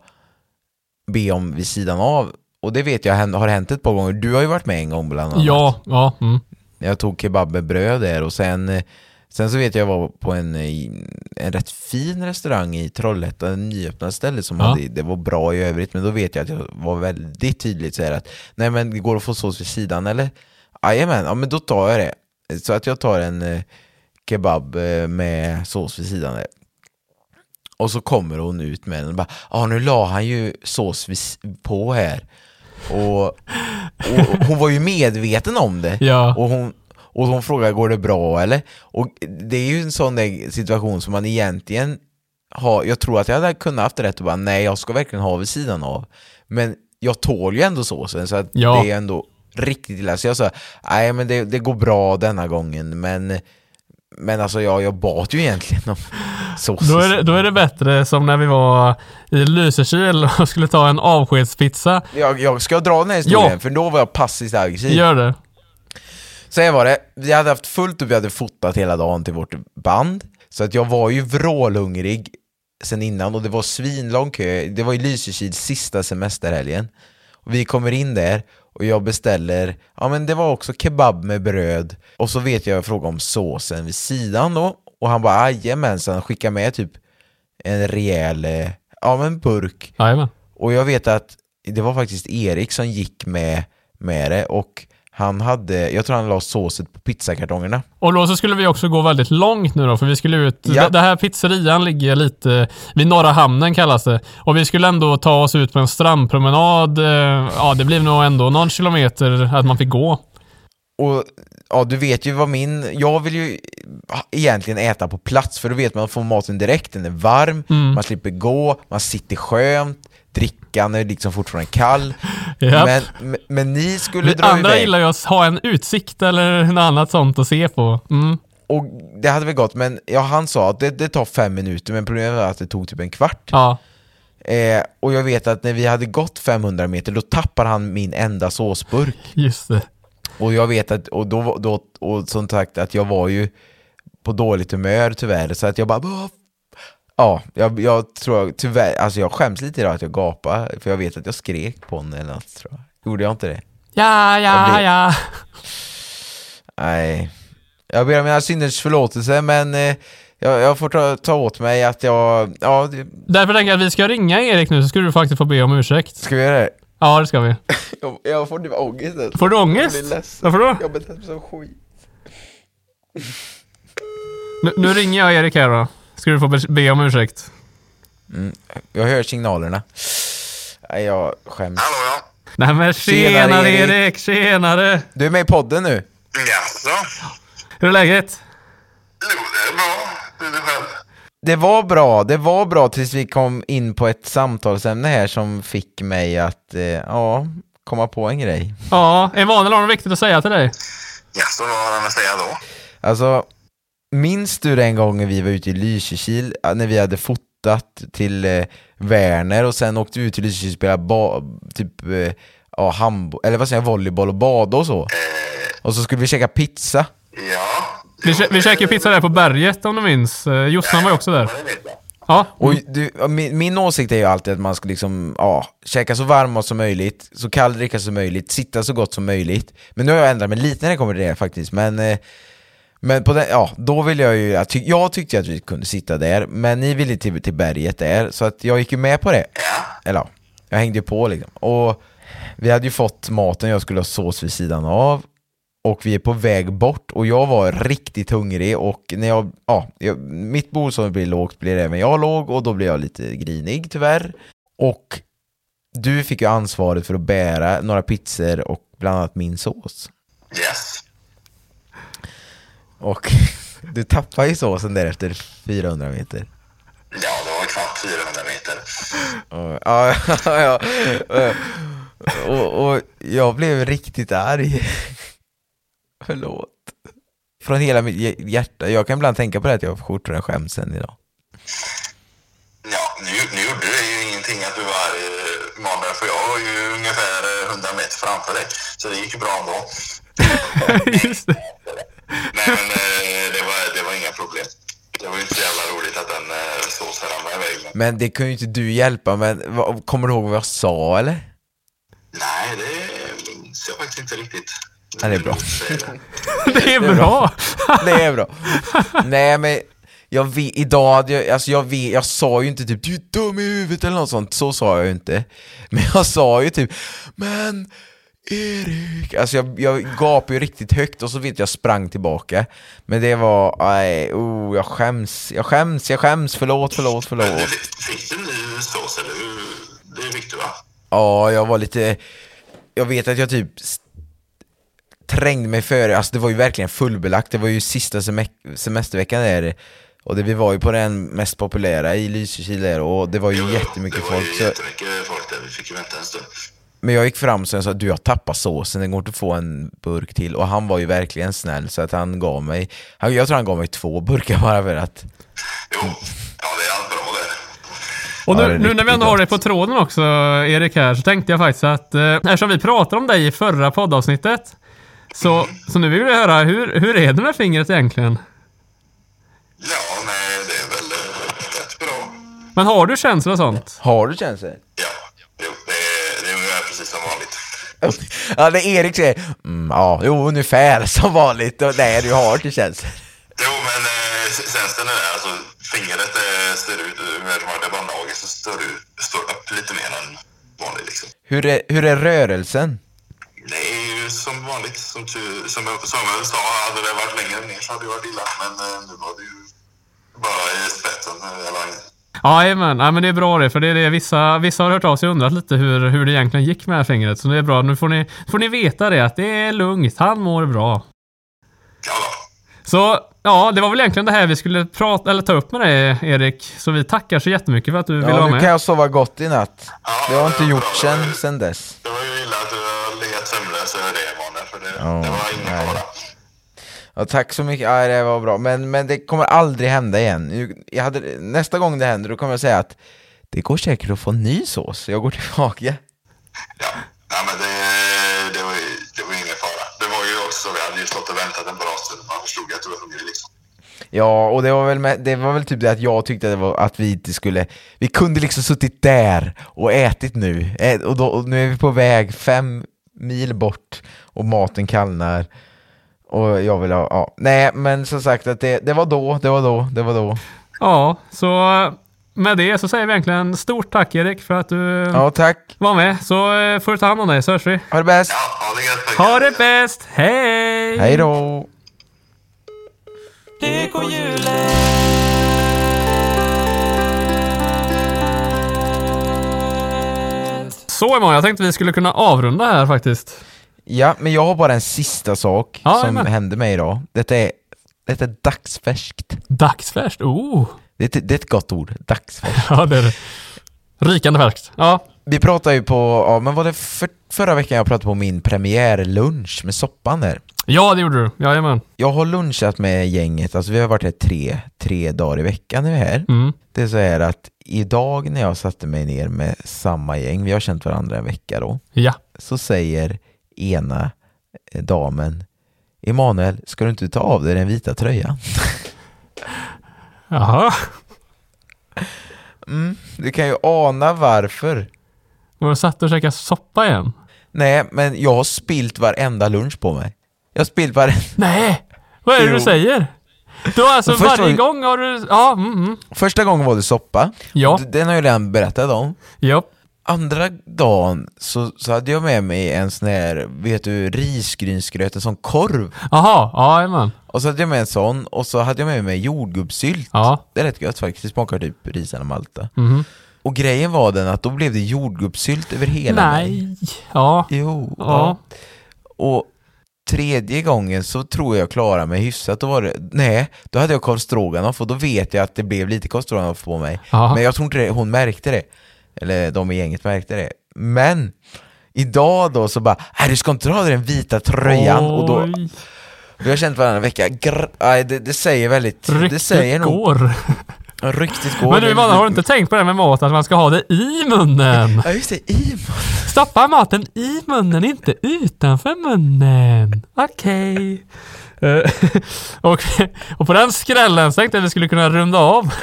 Speaker 2: be om vid sidan av. Och det vet jag har hänt ett par gånger. Du har ju varit med en gång bland annat.
Speaker 1: Ja, ja. Mm.
Speaker 2: Jag tog kebab med bröd där och sen, eh, sen så vet jag jag var på en, eh, en rätt fin restaurang i Trollhättan, en nyöppnad ställe som
Speaker 1: Ja.
Speaker 2: hade, det var bra i övrigt men då vet jag att jag var väldigt tydligt så här att nej men det går att få sås vid sidan eller? Jajamän, ja men då tar jag det. Så att jag tar en eh, kebab eh, med sås vid sidan där. Och så kommer hon ut med den och bara ja nu la han ju sås på här. Och, och hon var ju medveten om det.
Speaker 1: Ja.
Speaker 2: Och hon, och hon frågar går det bra eller? Och det är ju en sån där situation som man egentligen har, jag tror att jag hade kunnat haft rätt och bara nej jag ska verkligen ha vid sidan av. Men jag tål ju ändå såsen så att
Speaker 1: Ja.
Speaker 2: det är ändå riktigt illa. Så jag sa, nej men det, det går bra denna gången men men alltså jag, jag bad ju egentligen om (laughs) sås.
Speaker 1: Då är, det, då är det bättre som när vi var i Lysekil och skulle ta en avskedspizza.
Speaker 2: jag, jag ska dra den här historien
Speaker 1: Ja.
Speaker 2: för då var jag passivt aggressiv.
Speaker 1: Gör det.
Speaker 2: Så här var det, vi hade haft fullt upp, vi hade fotat hela dagen till vårt band. Så att jag var ju vrålhungrig sen innan och det var svinlång kö. Det var ju Lysekils sista semesterhelgen. Och vi kommer in där och jag beställer, ja men det var också kebab med bröd. Och så vet jag, jag frågar om såsen vid sidan då. Och han bara jajamensan, skickar med typ en rejäl, eh, ja men burk.
Speaker 1: Jajamän.
Speaker 2: Och jag vet att det var faktiskt Erik som gick med, med det och han hade, jag tror han la såset på pizzakartongerna.
Speaker 1: Och då så skulle vi också gå väldigt långt nu då, för vi skulle ut.
Speaker 2: Ja.
Speaker 1: Det, det här pizzerian ligger lite vid Norra Hamnen kallas det. Och vi skulle ändå ta oss ut på en strandpromenad. eh, Ja, det blev nog ändå någon kilometer att man fick gå.
Speaker 2: Och ja, du vet ju vad min, jag vill ju egentligen äta på plats för då vet man att får maten direkt, den är varm,
Speaker 1: Mm.
Speaker 2: man slipper gå, man sitter skönt, drickan är liksom fortfarande kall.
Speaker 1: Japp.
Speaker 2: Men, men, men ni skulle
Speaker 1: Vi
Speaker 2: dra
Speaker 1: andra
Speaker 2: iväg
Speaker 1: gillar ju att ha en utsikt eller något annat sånt att se på. Mm.
Speaker 2: och det hade väl gått, men ja, han sa att det, det tar fem minuter men problemet var att det tog typ en kvart.
Speaker 1: Ja.
Speaker 2: Eh, och jag vet att när vi hade gått 500 meter då tappar han min enda såsburk.
Speaker 1: Just det.
Speaker 2: Och jag vet att, och då, då och som sagt att jag var ju på dåligt humör tyvärr, så att jag bara "Åh, Ja, jag, jag tror tyvärr, alltså jag skäms lite idag att jag gapade, för jag vet att jag skrek på honom eller något tror jag. Gjorde jag inte det?
Speaker 1: Ja,
Speaker 2: Jag
Speaker 1: ja,
Speaker 2: blir-
Speaker 1: ja.
Speaker 2: Nej. Jag ber om mina synders förlåtelse, men eh, jag, jag får ta, ta åt mig att jag, ja, det,
Speaker 1: Därför tänker jag att vi ska ringa Erik nu så ska du faktiskt få be om ursäkt.
Speaker 2: ska vi göra det?
Speaker 1: Ja, det ska vi. (laughs)
Speaker 2: Jag, jag får typ ångest. alltså.
Speaker 1: Får du
Speaker 2: Jag
Speaker 1: ångest?
Speaker 2: blir ledsen.
Speaker 1: Varför då?
Speaker 2: Jag betett mig som skit.
Speaker 1: Nu, nu ringer jag Erik här då. Ska du få be, om ursäkt.
Speaker 2: Jag hör signalerna. Nej, jag skäms.
Speaker 3: Hallå ja.
Speaker 1: Nej men tjenare,
Speaker 2: Tjenare, Erik.
Speaker 1: Erik, tjenare!
Speaker 2: Du är med i podden nu.
Speaker 3: Jaså?
Speaker 1: Hur är läget?
Speaker 3: Jo, det är bra. Det är det själv.
Speaker 2: Det var bra, det var bra tills vi kom in på ett samtalsämne här som fick mig att, eh, ja, komma på en grej.
Speaker 1: Ja, Emanuel har något viktigt att säga till dig.
Speaker 3: Jaså, vad har han att säga då?
Speaker 2: Alltså, minns du den gången vi var ute i Lysekil, när vi hade fotat till eh, Werner och sen åkte vi ut till Lysekil och spelade typ, eh, ja, handboll, eller vad säger jag, volleyboll och bada och så? Och så skulle vi käka pizza.
Speaker 3: Ja.
Speaker 1: Vi, kä- vi käkade pizza där på berget om du minns. Eh, Jossan var ju också där. Ja,
Speaker 2: Och du, min, min åsikt är ju alltid att man ska liksom, ja, käka så varm mat som möjligt, så kall dricka som möjligt, sitta så gott som möjligt. Men nu har jag ändrat mig lite när det kommer till det faktiskt, men eh, men på den, ja, då vill jag ju, jag, tyck, jag tyckte att vi kunde sitta där, men ni ville till, till berget där, så att jag gick ju med på det. Eller ja, jag hängde ju på liksom. Och vi hade ju fått maten, jag skulle ha sås vid sidan av, och vi är på väg bort och jag var riktigt hungrig och när jag, ja, jag, mitt blodsocker blir lågt blir även jag låg och då blir jag lite grinig tyvärr. Och du fick ju ansvaret för att bära några pizzor och bland annat min sås.
Speaker 3: Yes.
Speaker 2: Och (laughs) du tappade ju såsen där efter 400 meter.
Speaker 3: Ja, det var knappt 400 meter.
Speaker 2: Och, ja, ja, (laughs) ja. Och, och jag blev riktigt arg. (laughs) Förlåt. Från hela mitt hj- hjärta. Jag kan ibland tänka på det att jag har skjortor och skäms än idag.
Speaker 3: Ja, nu, nu gjorde det ju ingenting att du var eh, Emanuel, för jag var ju ungefär eh, 100 meter framför dig. Så det gick ju bra ändå.
Speaker 1: Just det.
Speaker 3: Nej, men eh, det var, det var inga problem. Det var ju inte så jävla roligt att den eh, såsen ramlade iväg. Men...
Speaker 2: Men det kunde ju inte du hjälpa, men vad- kommer du ihåg vad jag sa eller?
Speaker 3: Nej, det minns jag faktiskt inte riktigt.
Speaker 2: Ja, det är bra.
Speaker 1: Det är (laughs) bra.
Speaker 2: Det är bra. Nej men, jag vet, idag hade jag, alltså jag vet, jag sa ju inte typ du är dum i huvudet eller något sånt, så sa jag ju inte. Men jag sa ju typ, men Erik, alltså jag, jag gapade ju riktigt högt och så vet jag sprang tillbaka. Men det var, nej, oh, jag skäms, jag skäms, jag skäms, förlåt, förlåt, förlåt.
Speaker 3: fick du ny sås eller? Det fick du va?
Speaker 2: Ja, jag var lite, jag vet att jag typ trängde mig före, alltså det var ju verkligen fullbelagt, det var ju sista semek- semesterveckan där och det, vi var ju på den mest populära i Lysekil där och det var ju jättemycket
Speaker 3: det var
Speaker 2: folk
Speaker 3: ju
Speaker 2: så,
Speaker 3: jättemycket folk där. Vi fick ju vänta en stund.
Speaker 2: Men jag gick fram och sa du jag tappar såsen, den går inte att få en burk till och han var ju verkligen snäll så att han gav mig, han, jag tror han gav mig två burkar bara för att
Speaker 3: Jo, ja det är allt bra det.
Speaker 1: Och
Speaker 2: Ja, det
Speaker 1: nu,
Speaker 2: är
Speaker 1: nu när vi ändå har dig på tråden också, Erik här, så tänkte jag faktiskt att eh, eftersom vi pratade om dig i förra poddavsnittet, så, så nu vill jag höra, hur, hur är det med fingret egentligen?
Speaker 3: Ja, nej, det är väl rätt bra.
Speaker 1: Men har du känslor och sånt?
Speaker 2: Har du känslor?
Speaker 3: Ja, jo, det är, det är ungefär precis som vanligt. (laughs)
Speaker 2: Ja, det Erik säger, mm, ja, jo ungefär (laughs) som vanligt, och nej du har inte känslor.
Speaker 3: Jo, men eh, sen är det alltså fingret eh, ser ut, med de här bara nageln så står, det- står upp lite mer än vanligt liksom.
Speaker 2: Hur är, hur är rörelsen?
Speaker 3: Det är ju som vanligt, som, tu- som Samuel sa, hade det varit längre ner så hade det varit illa. Men eh, nu var det ju bara i spetsen. Eller,
Speaker 1: Jajamän, ja, men det är bra det, för det är det vissa, vissa har hört av sig och undrat lite hur, hur det egentligen gick med fingret. Så det är bra, nu får ni, får ni veta det, att det är lugnt, han mår bra.
Speaker 3: ja.
Speaker 1: Så ja, det var väl egentligen det här vi skulle prata, eller ta upp med dig Erik. Så vi tackar så jättemycket för att du ville
Speaker 2: Ja,
Speaker 1: vara
Speaker 2: nu
Speaker 1: med.
Speaker 2: kan jag sova gott i natt.
Speaker 3: Ja,
Speaker 2: Det har jag inte
Speaker 3: ja,
Speaker 2: gjort sen, sen dess.
Speaker 3: Det var ju illa att du har legat sömnlös över det, Emanuel. För det,
Speaker 2: Ja,
Speaker 3: det var ingen fara.
Speaker 2: Ja, tack så mycket, ja, det var bra. Men, men det kommer aldrig hända igen. Jag hade, nästa gång det händer, då kommer jag säga att det går säkert att få ny sås. Jag går tillbaka.
Speaker 3: Ja, nej, men det, det, var, ju- det var ingen fara. Det var ju också, vi hade ju stått och väntat en bra stund. Man förstod att du var hungrig liksom.
Speaker 2: Ja, och det var väl, med, det var väl typ det att jag tyckte det var att vi inte skulle... Vi kunde liksom suttit där och ätit nu. Ä, och, då, och nu är vi på väg fem mil bort och maten kallnar. Och jag vill ha... Ja. Nej, men som sagt att det, det var då, det var då, det var då.
Speaker 1: Ja, så eh, med det så säger vi egentligen stort tack Erik för att du
Speaker 2: Ja, tack.
Speaker 1: var med. Så eh, får du ta hand om dig så hörs vi.
Speaker 2: Ha det bäst.
Speaker 3: Ja, ha det gött.
Speaker 1: Ha det bäst! Hej!
Speaker 2: Hej då.
Speaker 1: Så Emma, jag tänkte vi skulle kunna avrunda här faktiskt.
Speaker 2: Ja, men jag har bara en sista sak
Speaker 1: Ja,
Speaker 2: som
Speaker 1: jajamän.
Speaker 2: hände mig idag. Detta är, detta är dagsfärskt.
Speaker 1: Dagsfärskt, oh!
Speaker 2: Det det är ett gott ord, dagsfärskt. (laughs)
Speaker 1: Ja, det är det. Rikande färskt. Ja,
Speaker 2: Vi pratade ju på, ja men var det för, förra veckan jag pratade på min premiärlunch med soppan där.
Speaker 1: ja det gjorde du. Jajamän.
Speaker 2: Jag har lunchat med gänget, alltså vi har varit här tre, tre dagar i veckan nu här.
Speaker 1: Mm.
Speaker 2: Det är så här att idag när jag satte mig ner med samma gäng, vi har känt varandra en vecka då,
Speaker 1: Ja.
Speaker 2: så säger ena eh, damen Emanuel, ska du inte ta av dig den vita tröjan?
Speaker 1: Jaha.
Speaker 2: Mm, du kan ju ana varför.
Speaker 1: Var du satt och käkade soppa igen?
Speaker 2: Nej, men jag har spilt varenda lunch på mig. Jag har spilt varenda... (laughs)
Speaker 1: Nej! Vad är det
Speaker 2: Jo.
Speaker 1: du säger? Du har alltså varje
Speaker 2: var-
Speaker 1: gång har du... Ja, mm, mm.
Speaker 2: Första gången var det soppa.
Speaker 1: Ja.
Speaker 2: Den har jag redan berättat om.
Speaker 1: Ja.
Speaker 2: Andra dagen så, så hade jag med mig en sån här, vet du, risgrynsgröt, en sån korv.
Speaker 1: Jaha, ja, jajamän.
Speaker 2: Och så hade jag med en sån, och så hade jag med mig jordgubbssylt.
Speaker 1: Ja.
Speaker 2: Det är rätt gött faktiskt, det smakar typ ris eller malta.
Speaker 1: Mhm.
Speaker 2: Och grejen var den att då blev det jordgubbssylt över hela mig.
Speaker 1: Nej. Ja.
Speaker 2: Jo.
Speaker 1: Ja.
Speaker 2: Ja. Och tredje gången så tror jag klarade mig hyfsat. Då var det, nej, då hade jag korv stroganoff och då vet jag att det blev lite korv stroganoff på mig.
Speaker 1: Ja.
Speaker 2: Men jag tror inte det, hon märkte det. Eller de i gänget märkte det. Men idag då så bara, nej du ska inte ha den vita tröjan. Och då,
Speaker 1: Oj.
Speaker 2: vi har känt varandra en vecka, Grr, nej, det, det säger väldigt, det
Speaker 1: Ryktet
Speaker 2: säger nog,
Speaker 1: går.
Speaker 2: ryktet går.
Speaker 1: Men du
Speaker 2: Det-
Speaker 1: Ivana, har du inte tänkt på det med mat, att man ska ha det i munnen?
Speaker 2: Ja just det, i
Speaker 1: Stoppa maten i munnen, inte utanför munnen. Okej. Eh, (laughs) och, och på den skrällen så tänkte jag att vi skulle kunna runda av.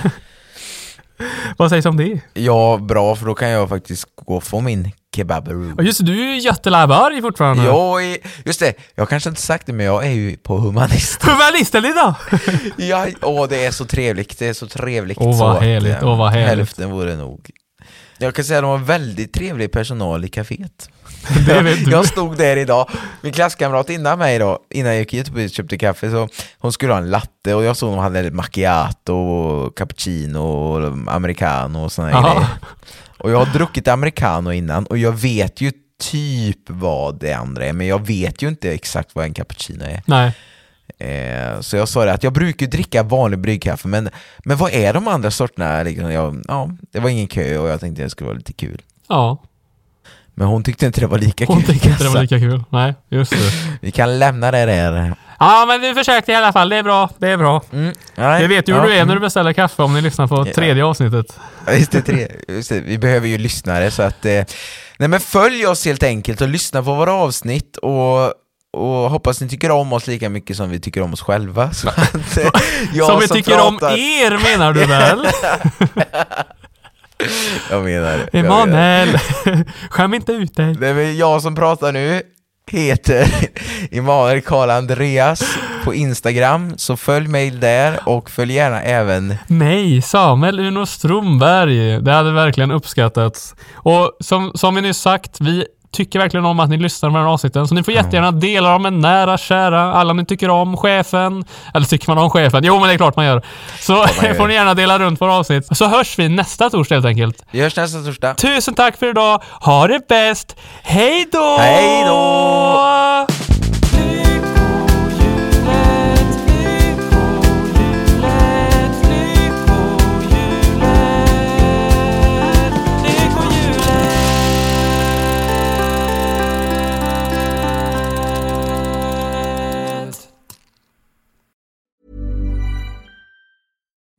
Speaker 1: (laughs) Vad sägs om det?
Speaker 2: Ja, bra för då kan jag faktiskt gå och få min kebaberoo.
Speaker 1: Och just det, du är ju Götelaborg fortfarande.
Speaker 2: Jag är, just det, jag kanske inte sagt det men jag är ju på humanist. (laughs)
Speaker 1: Humanisten idag! (laughs)
Speaker 2: ja, åh det är så trevligt, det är så trevligt.
Speaker 1: Åh, vad
Speaker 2: så
Speaker 1: härligt,
Speaker 2: eh,
Speaker 1: åh, vad härligt.
Speaker 2: Hälften vore nog. Jag kan säga att de har väldigt trevlig personal i kaféet. (laughs) Jag stod där idag, min klasskamrat innan mig då, innan jag gick hit och köpte kaffe, så hon skulle ha en latte och jag såg att hon hade macchiato, och cappuccino, och americano och
Speaker 1: Jaha.
Speaker 2: grejer. Och jag har druckit americano innan och jag vet ju typ vad det andra är, men jag vet ju inte exakt vad en cappuccino är.
Speaker 1: Nej.
Speaker 2: Eh, så jag sa det att jag brukar dricka vanlig bryggkaffe, men, men vad är de andra sorterna? Liksom, jag, ja, det var ingen kö och jag tänkte det skulle vara lite kul.
Speaker 1: Ja,
Speaker 2: Men hon tyckte inte det var lika
Speaker 1: hon
Speaker 2: kul.
Speaker 1: tyckte inte det var (laughs) lika kul. Nej, just det. (laughs)
Speaker 2: Vi kan lämna det där.
Speaker 1: Ja, men vi försökte i alla fall. Det är bra. Det är bra.
Speaker 2: Mm. Nej,
Speaker 1: Jag vet ju hur
Speaker 2: ja,
Speaker 1: du är när du beställer kaffe om ni lyssnar på tredje avsnittet. (laughs)
Speaker 2: Ja, Just det, tre, just det, vi behöver ju lyssnare så att... Eh, nej men följ oss helt enkelt och lyssna på våra avsnitt och, och hoppas ni tycker om oss lika mycket som vi tycker om oss själva. Så att, eh, (laughs) jag
Speaker 1: som vi tycker om
Speaker 2: pratar-
Speaker 1: er menar du väl? (laughs)
Speaker 2: Jag menar det.
Speaker 1: Emanuel, (laughs) skäm inte ut dig.
Speaker 2: Det är väl jag som pratar nu, heter Emanuel Karl Andreas på Instagram, så följ mig där och följ gärna även
Speaker 1: Nej, Samuel Uno Stromberg. Det hade verkligen uppskattats. Och som, som vi nyss sagt, vi tycker verkligen om att ni lyssnar på den här avsnitten. Så ni får jättegärna dela dem med nära, kära, alla ni tycker om, chefen. Eller tycker man om chefen? Jo, men det är klart man gör. Så
Speaker 2: man (laughs) gör.
Speaker 1: får ni gärna dela runt våra avsnitt. Så hörs vi nästa torsdag helt enkelt.
Speaker 2: Vi hörs nästa torsdag.
Speaker 1: Tusen tack för idag. Ha det bäst. Hej då!
Speaker 2: Hej då!